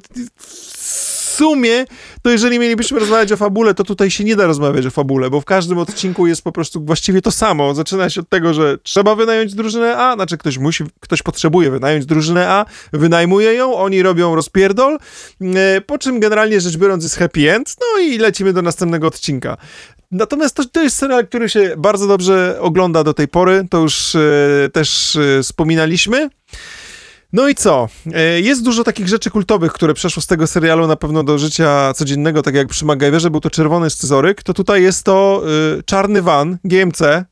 [SPEAKER 1] sumie, to jeżeli mielibyśmy rozmawiać o fabule, to tutaj się nie da rozmawiać o fabule, bo w każdym odcinku jest po prostu właściwie to samo. Zaczyna się od tego, że trzeba wynająć drużynę A, znaczy ktoś musi, ktoś potrzebuje wynająć drużynę A, wynajmuje ją, oni robią rozpierdol, y, po czym generalnie rzecz biorąc jest happy end, no i lecimy do następnego odcinka. Natomiast to, to jest serial, który się bardzo dobrze ogląda do tej pory, to już e, też e, wspominaliśmy. No i co? E, Jest dużo takich rzeczy kultowych, które przeszło z tego serialu na pewno do życia codziennego, tak jak przy MacGyverze był to czerwony scyzoryk, to tutaj jest to e, czarny van GMC,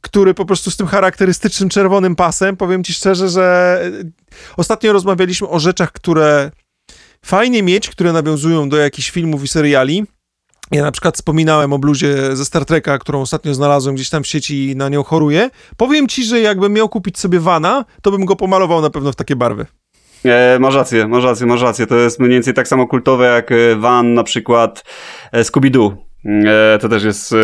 [SPEAKER 1] który po prostu z tym charakterystycznym czerwonym pasem, powiem ci szczerze, że e, ostatnio rozmawialiśmy o rzeczach, które fajnie mieć, które nawiązują do jakichś filmów i seriali. Ja na przykład wspominałem o bluzie ze Star Treka, którą ostatnio znalazłem gdzieś tam w sieci i na nią choruję. Powiem ci, że jakbym miał kupić sobie vana, to bym go pomalował na pewno w takie barwy.
[SPEAKER 2] E, masz rację, masz rację, masz rację. To jest mniej więcej tak samo kultowe jak e, Van na przykład e, Scooby-Doo. E, to też jest e,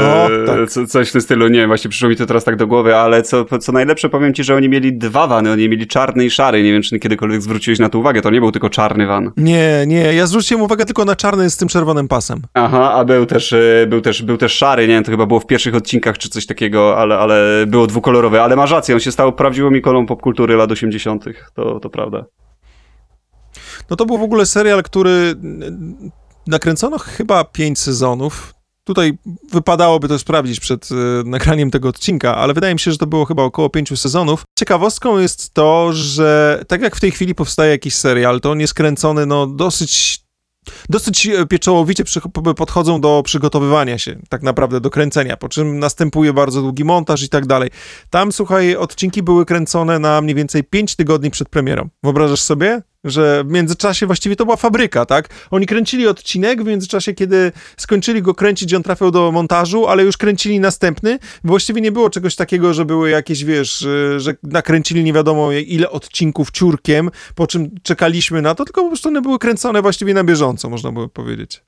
[SPEAKER 1] O, tak.
[SPEAKER 2] co, coś w tym stylu. Nie wiem, właśnie przyszło mi to teraz tak do głowy, ale co, co najlepsze, powiem ci, że oni mieli dwa vany. Oni mieli czarny i szary. Nie wiem, czy kiedykolwiek zwróciłeś na to uwagę. To nie był tylko czarny van.
[SPEAKER 1] Nie, nie, ja zwróciłem uwagę tylko na czarny z tym czerwonym pasem.
[SPEAKER 2] Aha, a był też, e, był też, był też szary, nie wiem, to chyba było w pierwszych odcinkach czy coś takiego, ale, ale było dwukolorowe. Ale masz rację, on się stał prawdziwą ikolą popkultury lat 80. To, to prawda.
[SPEAKER 1] No to był w ogóle serial, który nakręcono chyba pięć sezonów. Tutaj wypadałoby to sprawdzić przed e, nagraniem tego odcinka, ale wydaje mi się, że to było chyba około pięciu sezonów. Ciekawostką jest to, że tak jak w tej chwili powstaje jakiś serial, to on jest kręcony no dosyć dosyć e, pieczołowicie podchodzą do przygotowywania się, tak naprawdę do kręcenia, po czym następuje bardzo długi montaż i tak dalej. Tam, słuchaj, odcinki były kręcone na mniej więcej 5 tygodni przed premierą. Wyobrażasz sobie? Że w międzyczasie właściwie to była fabryka, tak? Oni kręcili odcinek, w międzyczasie, kiedy skończyli go kręcić, on trafiał do montażu, ale już kręcili następny. Właściwie nie było czegoś takiego, że były jakieś, wiesz, y, że nakręcili nie wiadomo ile odcinków ciurkiem, po czym czekaliśmy na to, tylko po prostu one były kręcone właściwie na bieżąco, można by powiedzieć.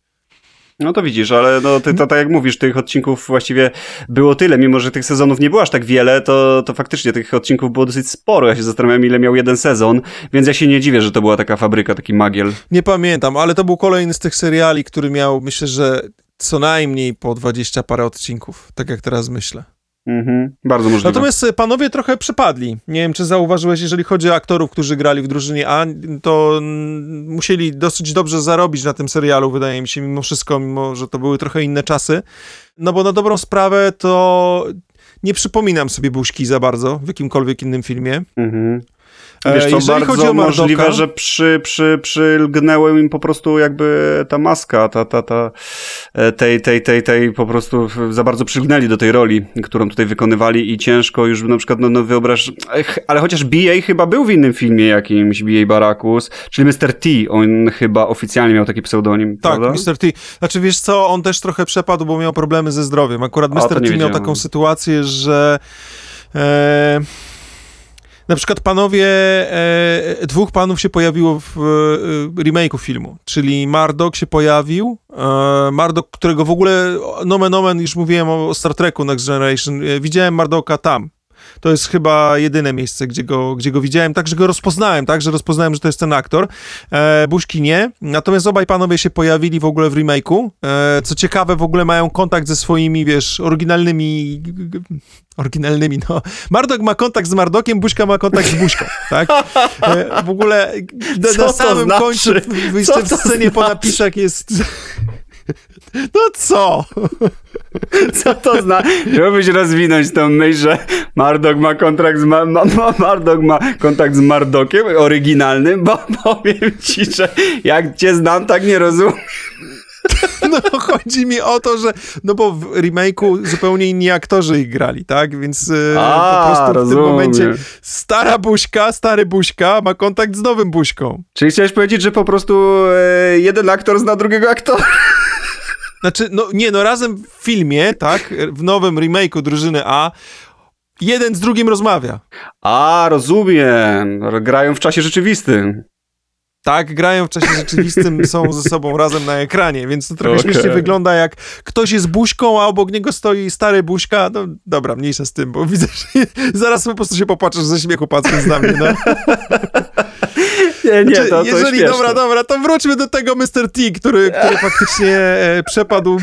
[SPEAKER 2] No to widzisz, ale no, ty, to, tak jak mówisz, tych odcinków właściwie było tyle, mimo że tych sezonów nie było aż tak wiele, to, to faktycznie tych odcinków było dosyć sporo. Ja się zastanawiam, ile miał jeden sezon, więc ja się nie dziwię, że to była taka fabryka, taki magiel.
[SPEAKER 1] Nie pamiętam, ale to był kolejny z tych seriali, który miał, myślę, że co najmniej po 20 parę odcinków, tak jak teraz myślę.
[SPEAKER 2] Mhm, bardzo możliwe.
[SPEAKER 1] Natomiast e, panowie trochę przepadli. Nie wiem, czy zauważyłeś, jeżeli chodzi o aktorów, którzy grali w drużynie A, to musieli dosyć dobrze zarobić na tym serialu, wydaje mi się, mimo wszystko, mimo że to były trochę inne czasy. No bo na dobrą sprawę to nie przypominam sobie Buźki za bardzo w jakimkolwiek innym filmie.
[SPEAKER 2] Mhm.
[SPEAKER 1] E,
[SPEAKER 2] Wiesz co,
[SPEAKER 1] jeżeli
[SPEAKER 2] bardzo
[SPEAKER 1] chodzi o Mardoka,
[SPEAKER 2] możliwe, że przy, przy, przylgnęły im po prostu jakby ta maska, ta, ta, ta, e, tej, tej, tej, tej po prostu za bardzo przylgnęli do tej roli, którą tutaj wykonywali i ciężko już na przykład, no, no wyobraź, ale chociaż BA chyba był w innym filmie jakimś, BA Barakus, czyli Mr. T, on chyba oficjalnie miał taki pseudonim,
[SPEAKER 1] Tak,
[SPEAKER 2] prawda?
[SPEAKER 1] Mr. T. Znaczy wiesz co, on też trochę przepadł, bo miał problemy ze zdrowiem. Akurat
[SPEAKER 2] A,
[SPEAKER 1] Mr.
[SPEAKER 2] to
[SPEAKER 1] T miał taką sytuację, że e, na przykład panowie, e, dwóch panów się pojawiło w e, remake'u filmu, czyli Mardok się pojawił, e, Mardok, którego w ogóle, nomen omen, już mówiłem o, o Star Treku Next Generation, e, widziałem Mardoka tam. To jest chyba jedyne miejsce, gdzie go, gdzie go widziałem, tak, że go rozpoznałem, tak, że rozpoznałem, że to jest ten aktor. E, Buźki nie. Natomiast obaj panowie się pojawili w ogóle w remake'u. E, co ciekawe, w ogóle mają kontakt ze swoimi, wiesz, oryginalnymi... Oryginalnymi, no. Mardok ma kontakt z Mardokiem, Buźka ma kontakt z Buźką, tak? E, w ogóle na,
[SPEAKER 2] Co
[SPEAKER 1] na samym
[SPEAKER 2] znaczy?
[SPEAKER 1] końcu, w- w-
[SPEAKER 2] Co
[SPEAKER 1] w scenie po
[SPEAKER 2] znaczy?
[SPEAKER 1] napisach jest... No co?
[SPEAKER 2] Co to zna? Chciałbyś rozwinąć tą myśl, że Mardok ma kontrakt z ma, ma, ma, Mardok ma kontakt z Mardokiem oryginalnym, bo powiem ci, że jak cię znam, tak nie rozumiem.
[SPEAKER 1] No chodzi mi o to, że no bo w remake'u zupełnie inni aktorzy ich grali, tak? Więc e,
[SPEAKER 2] A,
[SPEAKER 1] po prostu w
[SPEAKER 2] rozumiem.
[SPEAKER 1] tym momencie stara buźka, stary buźka ma kontakt z nowym buźką.
[SPEAKER 2] Czyli chciałeś powiedzieć, że po prostu e, jeden aktor zna drugiego aktora?
[SPEAKER 1] Znaczy, no nie, no razem w filmie, tak? W nowym remake'u Drużyny A jeden z drugim rozmawia.
[SPEAKER 2] A, rozumiem. Grają w czasie rzeczywistym.
[SPEAKER 1] Tak, grają w czasie rzeczywistym, są ze sobą razem na ekranie, więc to trochę
[SPEAKER 2] Okej.
[SPEAKER 1] śmiesznie wygląda, jak ktoś jest buźką, a obok niego stoi stary buźka. No dobra, mniejsza z tym, bo widzę, że zaraz po prostu się popłaczesz ze śmiechu patrząc na mnie, no.
[SPEAKER 2] Nie, nie,
[SPEAKER 1] Znaczy,
[SPEAKER 2] to, to
[SPEAKER 1] jeżeli,
[SPEAKER 2] śmieszne.
[SPEAKER 1] dobra, dobra, to wróćmy do tego Mr. T, który, który faktycznie e, przepadł,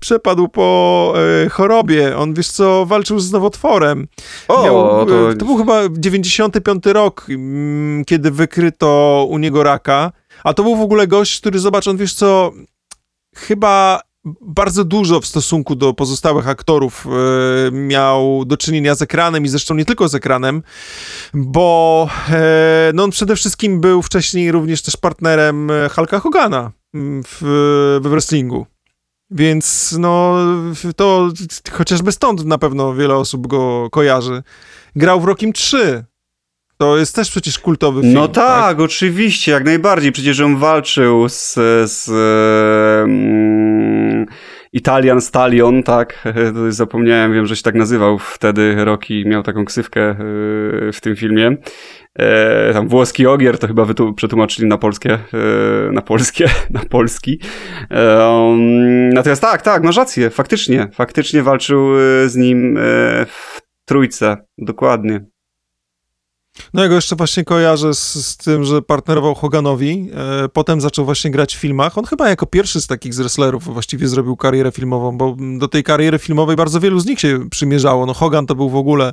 [SPEAKER 1] przepadł po e, chorobie. On, wiesz co, walczył z nowotworem.
[SPEAKER 2] O,
[SPEAKER 1] Miał,
[SPEAKER 2] to...
[SPEAKER 1] e, to był chyba 95 rok, mm, kiedy wykryto u niego raka. A to był w ogóle gość, który, zobacz, on, wiesz co, chyba bardzo dużo w stosunku do pozostałych aktorów e, miał do czynienia z ekranem i zresztą nie tylko z ekranem, bo e, no on przede wszystkim był wcześniej również też partnerem e, Hulka Hogana mm, w, w wrestlingu. Więc no to chociażby stąd na pewno wiele osób go kojarzy. Grał w Rockim 3. To jest też przecież kultowy film.
[SPEAKER 2] No tak, oczywiście, jak najbardziej. Przecież on walczył z, z um, Italian Stallion, tak? Zapomniałem, wiem, że się tak nazywał wtedy. Rocky miał taką ksywkę e, w tym filmie. E, tam włoski ogier to chyba przetłumaczyli na polskie, e, na polskie, na polski. E, um, natomiast tak, tak, masz rację, faktycznie, faktycznie walczył e, z nim e, w trójce, dokładnie.
[SPEAKER 1] No ja go jeszcze właśnie kojarzę z, z tym, że partnerował Hoganowi, e, potem zaczął właśnie grać w filmach. On chyba jako pierwszy z takich z wrestlerów właściwie zrobił karierę filmową, bo do tej kariery filmowej bardzo wielu z nich się przymierzało. No Hogan to był w ogóle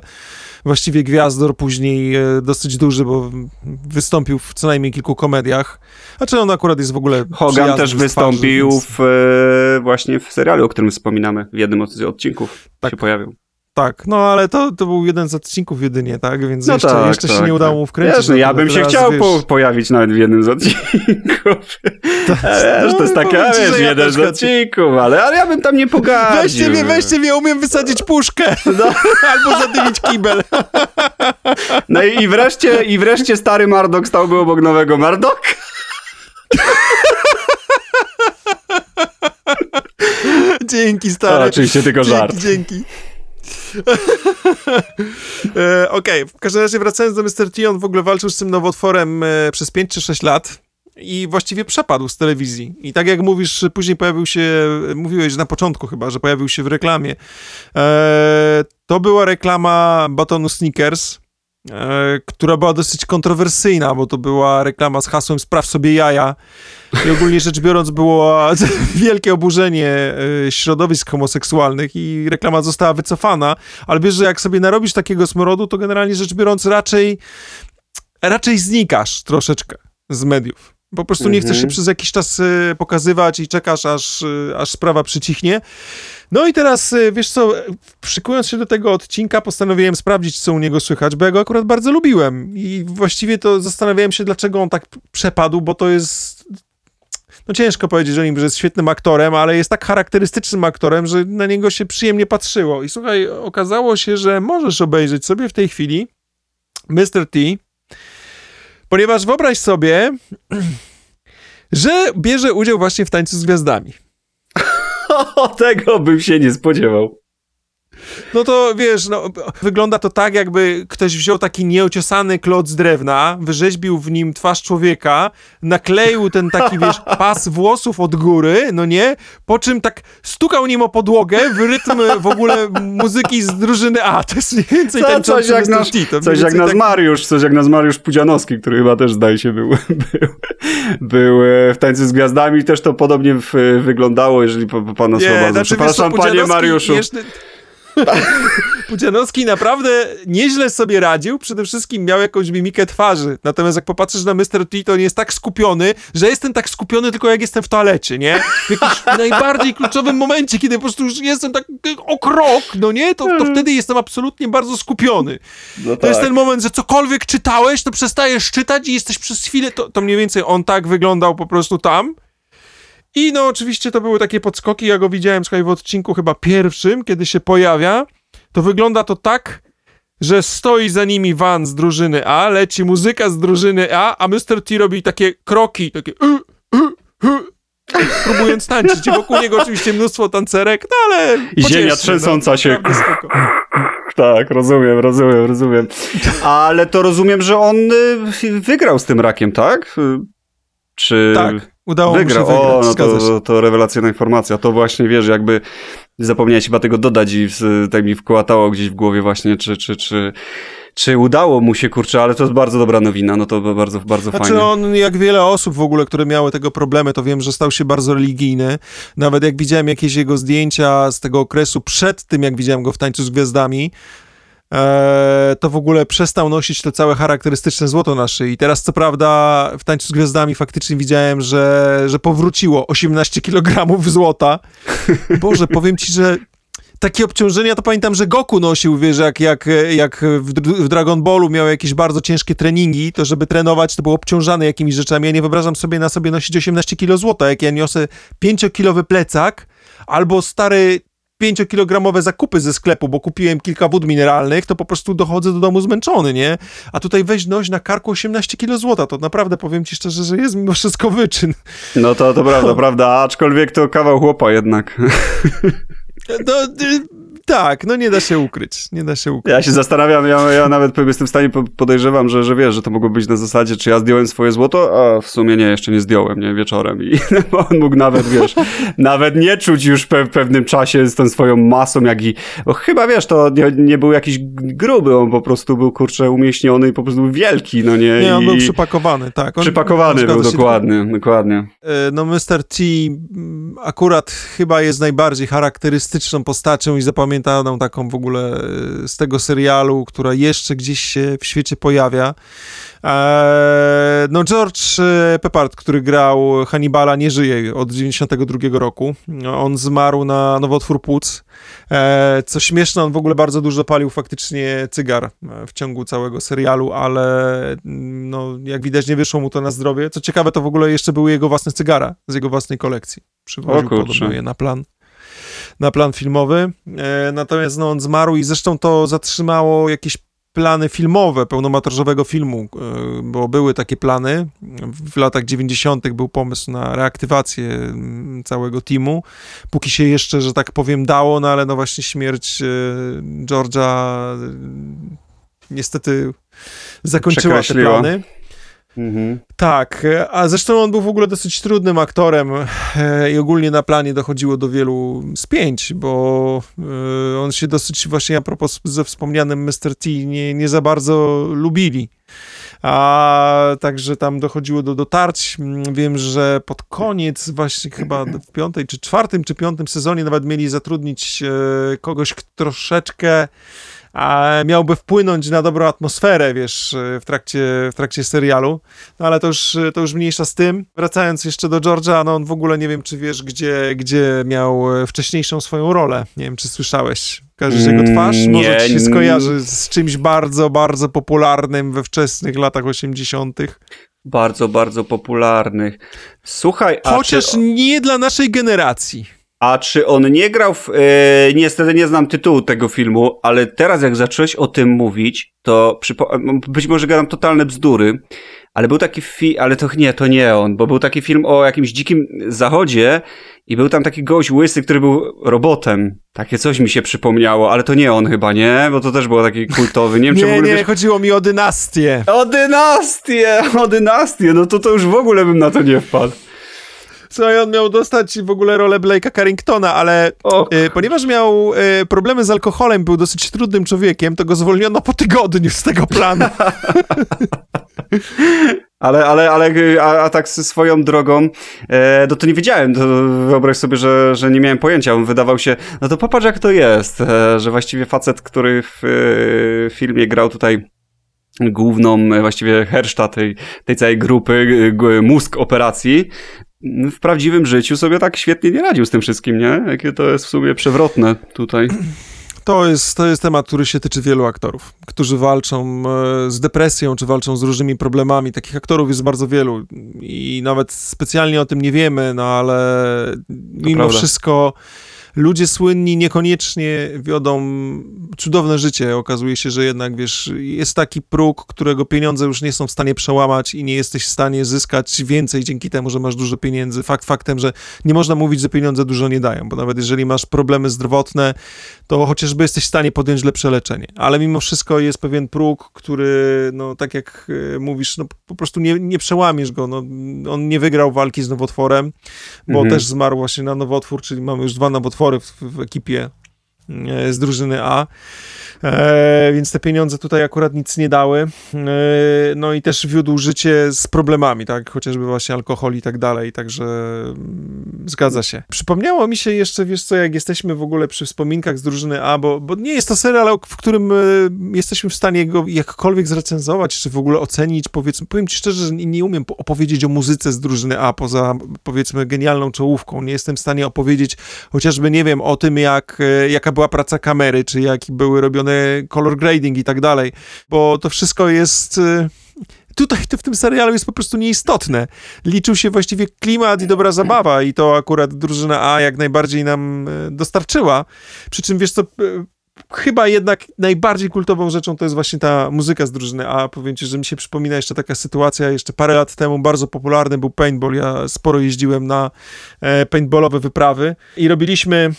[SPEAKER 1] właściwie gwiazdor, później e, dosyć duży, bo wystąpił w co najmniej kilku komediach. Znaczy on akurat jest w ogóle
[SPEAKER 2] Hogan też
[SPEAKER 1] twarzy,
[SPEAKER 2] wystąpił
[SPEAKER 1] więc-
[SPEAKER 2] w, e, właśnie w serialu, o którym wspominamy. W jednym z odcinków
[SPEAKER 1] Tak.
[SPEAKER 2] się pojawił.
[SPEAKER 1] Tak, no ale to, to był jeden z odcinków jedynie, tak? Więc
[SPEAKER 2] No
[SPEAKER 1] jeszcze,
[SPEAKER 2] tak,
[SPEAKER 1] jeszcze się
[SPEAKER 2] tak,
[SPEAKER 1] nie udało
[SPEAKER 2] tak.
[SPEAKER 1] mu wkręcić.
[SPEAKER 2] Wiesz, no, ja
[SPEAKER 1] dlatego
[SPEAKER 2] bym się chciał
[SPEAKER 1] wiesz,
[SPEAKER 2] po, pojawić nawet w jednym z odcinków. Wiesz, to jest
[SPEAKER 1] no,
[SPEAKER 2] takie, a wiesz,
[SPEAKER 1] ja
[SPEAKER 2] jeden z odcinków, ale, ale ja bym tam nie pogadził.
[SPEAKER 1] Weźcie mnie, weźcie mnie, umiem wysadzić puszkę.
[SPEAKER 2] No.
[SPEAKER 1] Albo zadymić kibel.
[SPEAKER 2] No i, i, wreszcie, i wreszcie stary Mardok stałby obok nowego Mardoka.
[SPEAKER 1] Dzięki,
[SPEAKER 2] A,
[SPEAKER 1] stary.
[SPEAKER 2] oczywiście tylko żart.
[SPEAKER 1] Dzięki, dzięki. E, Okej, w każdym razie wracając do Mr. T, on w ogóle walczył z tym nowotworem e, przez 5 czy 6 lat i właściwie przepadł z telewizji. I tak jak mówisz, później pojawił się, mówiłeś na początku chyba, że pojawił się w reklamie. E, to była reklama batonu Snickers, która była dosyć kontrowersyjna, bo to była reklama z hasłem spraw sobie jaja. I ogólnie rzecz biorąc było wielkie oburzenie e, środowisk homoseksualnych i reklama została wycofana, ale wiesz, że jak sobie narobisz takiego smrodu, to generalnie rzecz biorąc raczej raczej znikasz troszeczkę z mediów. Po prostu nie chcesz się
[SPEAKER 2] Mhm.
[SPEAKER 1] przez jakiś czas y, pokazywać i czekasz, aż, y, aż sprawa przycichnie. No i teraz, y, wiesz co, szykując się do tego odcinka, postanowiłem sprawdzić, co u niego słychać, bo ja go akurat bardzo lubiłem. I właściwie to zastanawiałem się, dlaczego on tak przepadł, bo to jest no ciężko powiedzieć o nim, że jest świetnym aktorem, ale jest tak charakterystycznym aktorem, że na niego się przyjemnie patrzyło. I słuchaj, okazało się, że możesz obejrzeć sobie w tej chwili Mr. T, ponieważ wyobraź sobie, że bierze udział właśnie w Tańcu z Gwiazdami.
[SPEAKER 2] O, tego bym się nie spodziewał.
[SPEAKER 1] No to wiesz, no, wygląda to tak, jakby ktoś wziął taki nieociosany klot z drewna, wyrzeźbił w nim twarz człowieka, nakleił ten taki, wiesz, pas włosów od góry, no nie? Po czym tak stukał nim o podłogę w rytm w ogóle muzyki z drużyny A. To jest mniej więcej
[SPEAKER 2] Co,
[SPEAKER 1] ten
[SPEAKER 2] coś jak nasz, coś jak nasz Mariusz, coś jak nasz Mariusz Pudzianowski, który chyba też zdaje się był, był, był e, w Tańcu z Gwiazdami, też to podobnie w, wyglądało, jeżeli po, po pana słowa.
[SPEAKER 1] znaczy,
[SPEAKER 2] Przepraszam, panie Mariuszu.
[SPEAKER 1] Jeszcze... Pudzianowski naprawdę nieźle sobie radził, przede wszystkim miał jakąś mimikę twarzy, natomiast jak popatrzysz na Mr. T, to on jest tak skupiony, że jestem tak skupiony tylko jak jestem w toalecie, nie? W jakimś najbardziej kluczowym momencie, kiedy po prostu już jestem tak o krok, no nie? To, to wtedy jestem absolutnie bardzo skupiony.
[SPEAKER 2] No
[SPEAKER 1] To jest
[SPEAKER 2] tak.
[SPEAKER 1] ten moment, że cokolwiek czytałeś, to przestajesz czytać i jesteś przez chwilę, to, to mniej więcej on tak wyglądał po prostu tam. I no oczywiście to były takie podskoki, ja go widziałem, słuchaj, w odcinku chyba pierwszym, kiedy się pojawia, to wygląda to tak, że stoi za nimi van z drużyny A, leci muzyka z drużyny A, a Mr. T robi takie kroki, takie y, y, y, próbując tańczyć. I wokół niego oczywiście mnóstwo tancerek, no ale
[SPEAKER 2] I ziemia
[SPEAKER 1] pocieszny,
[SPEAKER 2] trzęsąca się.
[SPEAKER 1] naprawdę spoko.
[SPEAKER 2] Tak, rozumiem, rozumiem, rozumiem. Ale to rozumiem, że on y, wygrał z tym rakiem, tak? Y, Czy...
[SPEAKER 1] Tak, udało
[SPEAKER 2] Wygrał.
[SPEAKER 1] mu się wygrać,
[SPEAKER 2] O, no to, to rewelacyjna informacja. To właśnie, wiesz, jakby zapomniałeś chyba tego dodać i w- tak mi wkłatało gdzieś w głowie właśnie, czy, czy, czy, czy udało mu się, kurczę, ale to jest bardzo dobra nowina, no to bardzo, bardzo
[SPEAKER 1] Znaczy
[SPEAKER 2] fajnie.
[SPEAKER 1] on, jak wiele osób w ogóle, które miały tego problemy, to wiem, że stał się bardzo religijny. Nawet jak widziałem jakieś jego zdjęcia z tego okresu przed tym, jak widziałem go w Tańcu z Gwiazdami, to w ogóle przestał nosić to całe charakterystyczne złoto na szyi. Teraz co prawda w Tańcu z Gwiazdami faktycznie widziałem, że, że powróciło 18 kg złota. Boże, powiem ci, że takie obciążenia, to pamiętam, że Goku nosił, wiesz, jak, jak, jak w, w Dragon Ballu miał jakieś bardzo ciężkie treningi, to żeby trenować, to był obciążany jakimiś rzeczami. Ja nie wyobrażam sobie na sobie nosić 18 kg złota, jak ja niosę 5-kilowy plecak albo stary 5-kilogramowe zakupy ze sklepu, bo kupiłem kilka wód mineralnych, to po prostu dochodzę do domu zmęczony, nie? A tutaj weź noś na karku 18 kg złota, to naprawdę powiem ci szczerze, że jest mimo wszystko wyczyn.
[SPEAKER 2] No to, to prawda, prawda, aczkolwiek to kawał chłopa jednak.
[SPEAKER 1] No, y, tak, no nie da się ukryć, nie da się ukryć.
[SPEAKER 2] Ja się zastanawiam, ja, ja nawet jestem w stanie, po- podejrzewam, że, że wiesz, że to mogło być na zasadzie, czy ja zdjąłem swoje złoto, a w sumie nie, jeszcze nie zdjąłem, nie, wieczorem i on mógł nawet, wiesz, nawet nie czuć już pe, w pewnym czasie z tą swoją masą, jak i, bo chyba, wiesz, to nie, nie był jakiś gruby, on po prostu był, kurczę, umieśniony i po prostu był wielki, no nie,
[SPEAKER 1] Nie, on
[SPEAKER 2] i
[SPEAKER 1] był przypakowany, tak. On,
[SPEAKER 2] przypakowany był, dokładnie, dokładnie.
[SPEAKER 1] E, No, Mr. T mm, akurat chyba jest najbardziej charakterystyczną postacią i zapamiętaną taką w ogóle e, z tego serialu, która jeszcze gdzieś się w świecie pojawia. E, No, George e, Peppard, który grał Hannibala, nie żyje od 92 roku. On zmarł na nowotwór płuc. Co śmieszne, on w ogóle bardzo dużo palił faktycznie cygar w ciągu całego serialu, ale mm, no, jak widać nie wyszło mu to na zdrowie. Co ciekawe, to w ogóle jeszcze były jego własne cygara z jego własnej kolekcji. Przywoził podobno je na plan, na plan filmowy. E, natomiast no, on zmarł i zresztą to zatrzymało jakieś plany filmowe pełnometrażowego filmu, e, bo były takie plany. W latach 90. był pomysł na reaktywację mm, całego teamu. Póki się jeszcze, że tak powiem, dało, no ale no właśnie śmierć e, George'a niestety zakończyła te plany.
[SPEAKER 2] Mhm.
[SPEAKER 1] Tak, e, a zresztą on był w ogóle dosyć trudnym aktorem e, i ogólnie na planie dochodziło do wielu spięć, bo e, on się dosyć właśnie a propos ze wspomnianym Mr. T nie, nie za bardzo lubili. A także tam dochodziło do dotarć. Mm, Wiem, że pod koniec, właśnie chyba w piątej, czy czwartym, czy piątym sezonie nawet mieli zatrudnić kogoś troszeczkę a miałby wpłynąć na dobrą atmosferę, wiesz, w trakcie, w trakcie serialu. No ale to już, to już mniejsza z tym. Wracając jeszcze do George'a, no on w ogóle nie wiem, czy wiesz, gdzie, gdzie miał wcześniejszą swoją rolę. Nie wiem, czy słyszałeś. Kojarzysz jego twarz?
[SPEAKER 2] Mm,
[SPEAKER 1] Może
[SPEAKER 2] nie,
[SPEAKER 1] ci się skojarzy z czymś bardzo, bardzo popularnym we wczesnych latach 80.
[SPEAKER 2] Bardzo, bardzo popularnych. Słuchaj,
[SPEAKER 1] Chociaż
[SPEAKER 2] czy,
[SPEAKER 1] nie dla naszej generacji.
[SPEAKER 2] A czy on nie grał w... E, niestety nie znam tytułu tego filmu, ale teraz jak zacząłeś o tym mówić, to być może gadam totalne bzdury, ale był taki film, ale to nie, to nie on, bo był taki film o jakimś dzikim zachodzie i był tam taki gość łysy, który był robotem. Takie coś mi się przypomniało, ale to nie on chyba, nie? Bo to też było taki kultowy. Nie wiem, czy w
[SPEAKER 1] Nie,
[SPEAKER 2] ogóle
[SPEAKER 1] nie,
[SPEAKER 2] wiesz...
[SPEAKER 1] chodziło mi o dynastię.
[SPEAKER 2] O dynastię! O dynastię! No to to już w ogóle bym na to nie wpadł.
[SPEAKER 1] Słuchaj, on miał dostać w ogóle rolę Blake'a Carringtona, ale y, ponieważ miał y, problemy z alkoholem, był dosyć trudnym człowiekiem, to go zwolniono po tygodniu z tego planu.
[SPEAKER 2] Ale, ale, ale, a, a tak swoją drogą, e, no to nie wiedziałem, to wyobraź sobie, że, że nie miałem pojęcia, on wydawał się, no to popatrz jak to jest, e, że właściwie facet, który w e, filmie grał tutaj główną, e, właściwie herszta tej, tej całej grupy, mózg operacji, w prawdziwym życiu sobie tak świetnie nie radził z tym wszystkim, nie? Jakie to jest w sumie przewrotne tutaj.
[SPEAKER 1] To jest, to jest temat, który się tyczy wielu aktorów, którzy walczą e, z depresją, czy walczą z różnymi problemami. Takich aktorów jest bardzo wielu i nawet specjalnie o tym nie wiemy, no ale mimo
[SPEAKER 2] prawda.
[SPEAKER 1] wszystko ludzie słynni niekoniecznie wiodą cudowne życie. Okazuje się, że jednak, wiesz, jest taki próg, którego pieniądze już nie są w stanie przełamać i nie jesteś w stanie zyskać więcej dzięki temu, że masz dużo pieniędzy. Fakt faktem, że nie można mówić, że pieniądze dużo nie dają, bo nawet jeżeli masz problemy zdrowotne, to chociażby jesteś w stanie podjąć lepsze leczenie. Ale mimo wszystko jest pewien próg, który, no tak jak e, mówisz, no po prostu nie, nie przełamiesz go. No, on nie wygrał walki z nowotworem, bo
[SPEAKER 2] Mhm.
[SPEAKER 1] też zmarł właśnie na nowotwór, czyli mamy już dwa nowotwory w, w ekipie e, z drużyny A. E, więc te pieniądze tutaj akurat nic nie dały. E, no i też wiódł życie z problemami, tak? Chociażby właśnie alkohol i tak dalej, także mm, zgadza się. Przypomniało mi się jeszcze, wiesz co, jak jesteśmy w ogóle przy wspominkach z drużyny A, bo, bo nie jest to serial, w którym e, jesteśmy w stanie go jakkolwiek zrecenzować, czy w ogóle ocenić, powiedzmy, powiem ci szczerze, że nie, nie umiem po- opowiedzieć o muzyce z drużyny A, poza powiedzmy genialną czołówką. Nie jestem w stanie opowiedzieć chociażby, nie wiem, o tym, jak, e, jaka była praca kamery, czy jak były robione color grading i tak dalej, bo to wszystko jest... e, Tutaj to w tym serialu jest po prostu nieistotne. Liczył się właściwie klimat i dobra zabawa i to akurat drużyna A jak najbardziej nam e, dostarczyła. Przy czym wiesz co, e, chyba jednak najbardziej kultową rzeczą to jest właśnie ta muzyka z drużyny A. Powiem ci, że mi się przypomina jeszcze taka sytuacja, jeszcze parę lat temu bardzo popularny był paintball. Ja sporo jeździłem na e, paintballowe wyprawy i robiliśmy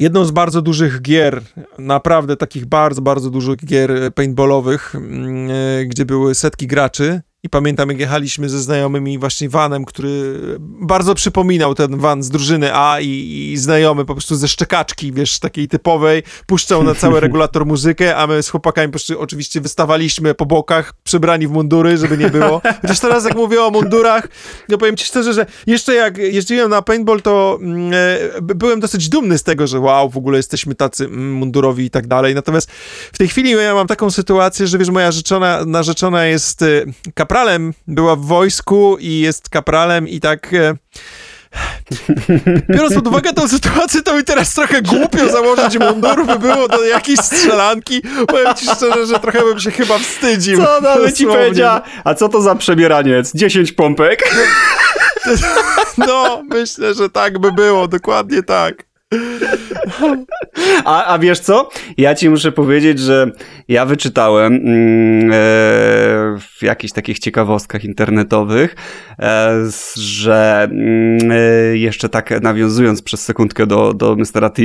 [SPEAKER 1] jedną z bardzo dużych gier, naprawdę takich bardzo, bardzo dużych gier paintballowych, mm, e, gdzie były setki graczy. I pamiętam, jak jechaliśmy ze znajomymi właśnie vanem, który bardzo przypominał ten van z drużyny A i, i znajomy po prostu ze szczekaczki, wiesz, takiej typowej, puszczał na cały regulator muzykę, a my z chłopakami po prostu oczywiście wystawaliśmy po bokach, przebrani w mundury, żeby nie było. Chociaż teraz jak mówię o mundurach, no powiem ci szczerze, że jeszcze jak jeździłem na paintball, to mm, e, by- byłem dosyć dumny z tego, że wow, w ogóle jesteśmy tacy mm, mundurowi i tak dalej. Natomiast w tej chwili ja mam taką sytuację, że wiesz, moja rzeczona, narzeczona jest e, kapralem, była w wojsku i jest kapralem i tak... E, Biorąc pod uwagę tę sytuację, to mi teraz trochę głupio założyć mundur, by było do jakiejś strzelanki. Powiem ci szczerze, że trochę bym się chyba wstydził.
[SPEAKER 2] Co nawet ci
[SPEAKER 1] Dosłownie.
[SPEAKER 2] powiedziała? A co to za przebieraniec? 10 pompek?
[SPEAKER 1] No, myślę, że tak by było, dokładnie tak.
[SPEAKER 2] A, a wiesz co? Ja ci muszę powiedzieć, że ja wyczytałem mm, e, w jakichś takich ciekawostkach internetowych, e, że mm, e, jeszcze tak nawiązując przez sekundkę do, do Mr. T,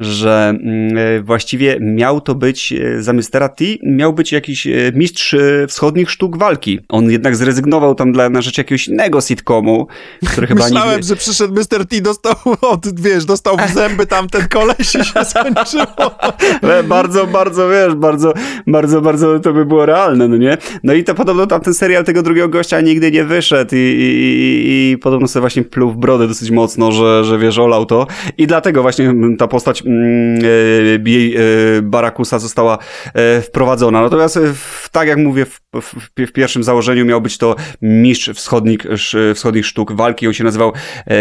[SPEAKER 2] że mm, e, właściwie miał to być, e, za Mr. T miał być jakiś e, mistrz wschodnich sztuk walki. On jednak zrezygnował tam dla, na rzecz jakiegoś innego sitcomu, który chyba
[SPEAKER 1] Myślałem,
[SPEAKER 2] nigdy...
[SPEAKER 1] że przyszedł Mr. T, dostał od, wiesz, dostał w zęby tamten koleś się skończyło.
[SPEAKER 2] Ale bardzo, bardzo, wiesz, bardzo, bardzo, bardzo to by było realne, no nie? No i to podobno podobno tam ten serial tego drugiego gościa nigdy nie wyszedł i, i, i, podobno sobie właśnie pluł w brodę dosyć mocno, że, że wiesz, olał to i dlatego właśnie ta postać mm, e, B- e, Barakusa została e, wprowadzona. Natomiast w, tak jak mówię, w, w, w pierwszym założeniu miał być to mistrz wschodnich, sz- wschodnich sztuk walki. On się nazywał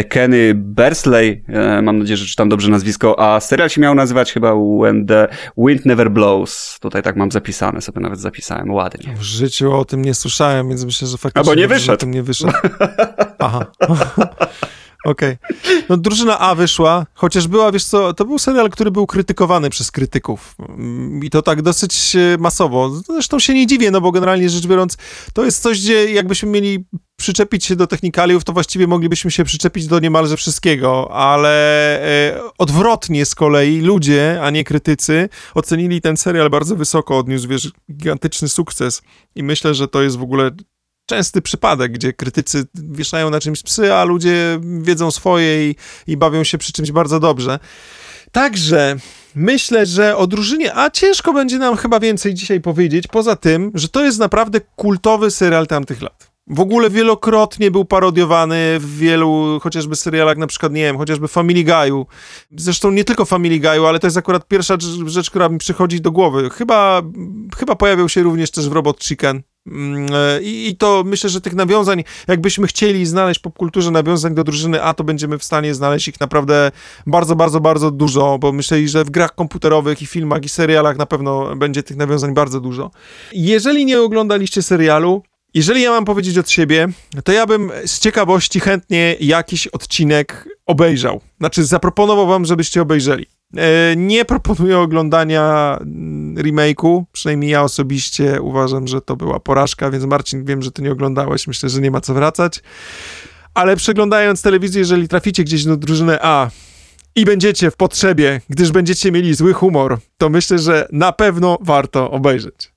[SPEAKER 2] Kenny Bersley, mam nadzieję, że czytam dobrze nazwisko, a serial się miał nazywać chyba When the Wind Never Blows. Tutaj tak mam zapisane, sobie nawet zapisałem ładnie.
[SPEAKER 1] W życiu o tym nie słyszałem, więc myślę, że faktycznie...
[SPEAKER 2] Albo nie wyszedł.
[SPEAKER 1] O tym nie wyszedł. Aha. Okej. No drużyna A wyszła, chociaż była, wiesz co, to był serial, który był krytykowany przez krytyków. Mm, I to tak dosyć e, masowo. Zresztą się nie dziwię, no bo generalnie rzecz biorąc, to jest coś, gdzie jakbyśmy mieli przyczepić się do technikaliów, to właściwie moglibyśmy się przyczepić do niemalże wszystkiego, ale e, odwrotnie z kolei ludzie, a nie krytycy, ocenili ten serial bardzo wysoko, odniósł, wiesz, gigantyczny sukces i myślę, że to jest w ogóle częsty przypadek, gdzie krytycy wieszają na czymś psy, a ludzie wiedzą swoje i, i bawią się przy czymś bardzo dobrze. Także myślę, że o drużynie A ciężko będzie nam chyba więcej dzisiaj powiedzieć, poza tym, że to jest naprawdę kultowy serial tamtych lat. W ogóle wielokrotnie był parodiowany w wielu chociażby serialach, na przykład, nie wiem, chociażby Family Guy'u. Zresztą nie tylko Family Guy'u, ale to jest akurat pierwsza rzecz, która mi przychodzi do głowy. Chyba, chyba pojawiał się również też w Robot Chicken. Mm, e, I, I to myślę, że tych nawiązań, jakbyśmy chcieli znaleźć popkulturze nawiązań do drużyny A, to będziemy w stanie znaleźć ich naprawdę bardzo, bardzo, bardzo dużo, bo myślę, że w grach komputerowych i filmach i serialach na pewno będzie tych nawiązań bardzo dużo. Jeżeli nie oglądaliście serialu, jeżeli ja mam powiedzieć od siebie, to ja bym z ciekawości chętnie jakiś odcinek obejrzał. Znaczy, zaproponował wam, żebyście obejrzeli. E, Nie proponuję oglądania mm, remake'u, przynajmniej ja osobiście uważam, że to była porażka, więc Marcin, wiem, że ty nie oglądałeś, myślę, że nie ma co wracać. Ale przeglądając telewizję, jeżeli traficie gdzieś do drużyny A i będziecie w potrzebie, gdyż będziecie mieli zły humor, to myślę, że na pewno warto obejrzeć.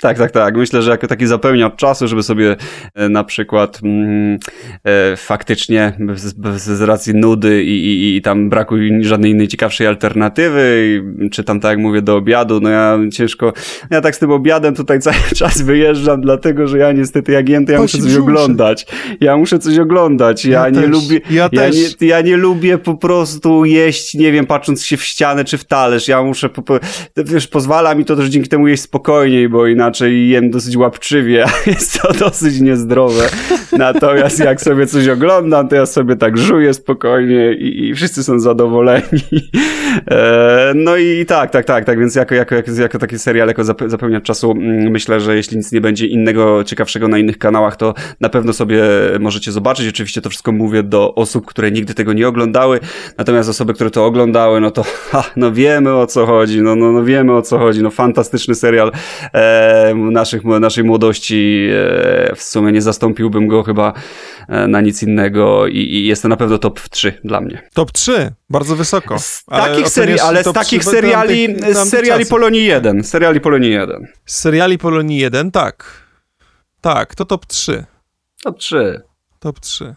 [SPEAKER 2] Tak, tak, tak. Myślę, że jako taki zapełniacz czasu, żeby sobie e, na przykład mm, e, faktycznie z, z racji nudy i, i, i tam braku żadnej innej ciekawszej alternatywy, i, czy tam tak jak mówię do obiadu, no ja ciężko, ja tak z tym obiadem tutaj cały czas wyjeżdżam, dlatego że ja niestety jak jem, to ja muszę coś oglądać. Ja muszę coś oglądać. Ja,
[SPEAKER 1] Ja
[SPEAKER 2] nie
[SPEAKER 1] też.
[SPEAKER 2] lubię,
[SPEAKER 1] Ja też.
[SPEAKER 2] nie, ja nie lubię po prostu jeść, nie wiem, patrząc się w ścianę czy w talerz. Ja muszę, po, wiesz, pozwala mi to też dzięki temu jeść spokojniej, bo inaczej jem dosyć łapczywie, a jest to dosyć niezdrowe. Natomiast jak sobie coś oglądam, to ja sobie tak żuję spokojnie i, i wszyscy są zadowoleni. E, no i tak, tak, tak, tak, więc jako, jako, jako, jako taki serial, jako zape- zapełniacz czasu, mm, myślę, że jeśli nic nie będzie innego, ciekawszego na innych kanałach, to na pewno sobie możecie zobaczyć. Oczywiście to wszystko mówię do osób, które nigdy tego nie oglądały, natomiast osoby, które to oglądały, no to ha, no wiemy o co chodzi, no, no, no wiemy o co chodzi, no fantastyczny serial e, naszych, naszej młodości, e, w sumie nie zastąpiłbym go chyba na nic innego i, i jest to na pewno top 3 dla mnie.
[SPEAKER 1] Top 3, bardzo wysoko.
[SPEAKER 2] Z
[SPEAKER 1] Ale
[SPEAKER 2] takich serii, ale z takich
[SPEAKER 1] 3 wedle
[SPEAKER 2] seriali, z seriali. Polonii 1, seriali Polonii 1.
[SPEAKER 1] Z seriali Polonii 1, tak. Tak, to top 3.
[SPEAKER 2] Top 3.
[SPEAKER 1] Top 3.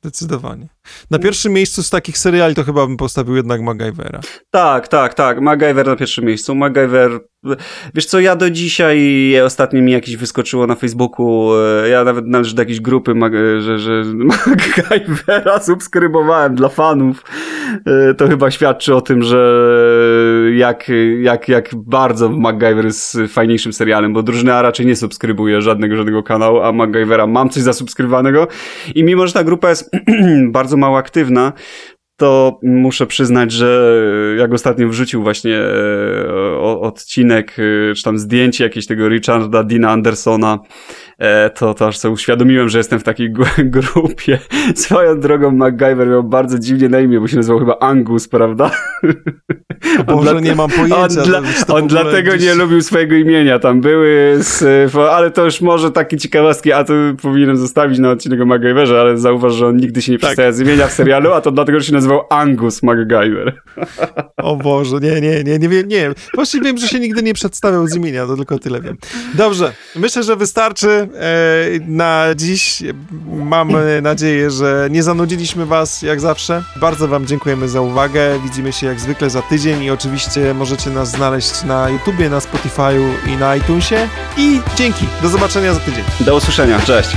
[SPEAKER 1] Zdecydowanie. Na pierwszym miejscu z takich seriali to chyba bym postawił jednak MacGyvera.
[SPEAKER 2] Tak, tak, tak. MacGyver na pierwszym miejscu. MacGyver. Wiesz co, ja do dzisiaj ostatnio mi jakieś wyskoczyło na Facebooku. e, Ja nawet należę do jakiejś grupy, e, że, że MacGyvera subskrybowałem dla fanów. E, To chyba świadczy o tym, że jak, jak, jak bardzo MacGyver jest fajniejszym serialem, bo drużyna raczej nie subskrybuje żadnego, żadnego kanału, a MacGyvera mam coś zasubskrybowanego. I mimo, że ta grupa jest bardzo mało aktywna, to muszę przyznać, że jak ostatnio wrzucił właśnie e, odcinek, e, czy tam zdjęcie jakieś tego Richarda Dina Andersona, e, to, to aż sobie uświadomiłem, że jestem w takiej grupie. Swoją drogą MacGyver miał bardzo dziwnie na imię, bo się nazywał chyba Angus, prawda?
[SPEAKER 1] Boże,
[SPEAKER 2] dla-
[SPEAKER 1] nie mam pojęcia.
[SPEAKER 2] On, dla, on dlatego
[SPEAKER 1] gdzieś-
[SPEAKER 2] nie lubił swojego imienia. Tam były, z, ale to już może takie ciekawostki, a to powinienem zostawić na odcinek o MacGyverze, ale zauważ, że on nigdy się nie
[SPEAKER 1] Tak.
[SPEAKER 2] przedstawia z imienia w serialu, a to dlatego, że się nazywał Angus MacGyver.
[SPEAKER 1] O Boże, nie, nie, nie, nie wiem, nie. Właściwie wiem, że się nigdy nie przedstawiał z imienia, to tylko tyle wiem. Dobrze, myślę, że wystarczy e, na dziś. Mamy nadzieję, że nie zanudziliśmy was jak zawsze. Bardzo wam dziękujemy za uwagę. Widzimy się jak zwykle za tydzień i oczywiście możecie nas znaleźć na YouTubie, na Spotify'u i na iTunesie. i dzięki. Do zobaczenia za tydzień.
[SPEAKER 2] Do usłyszenia, cześć.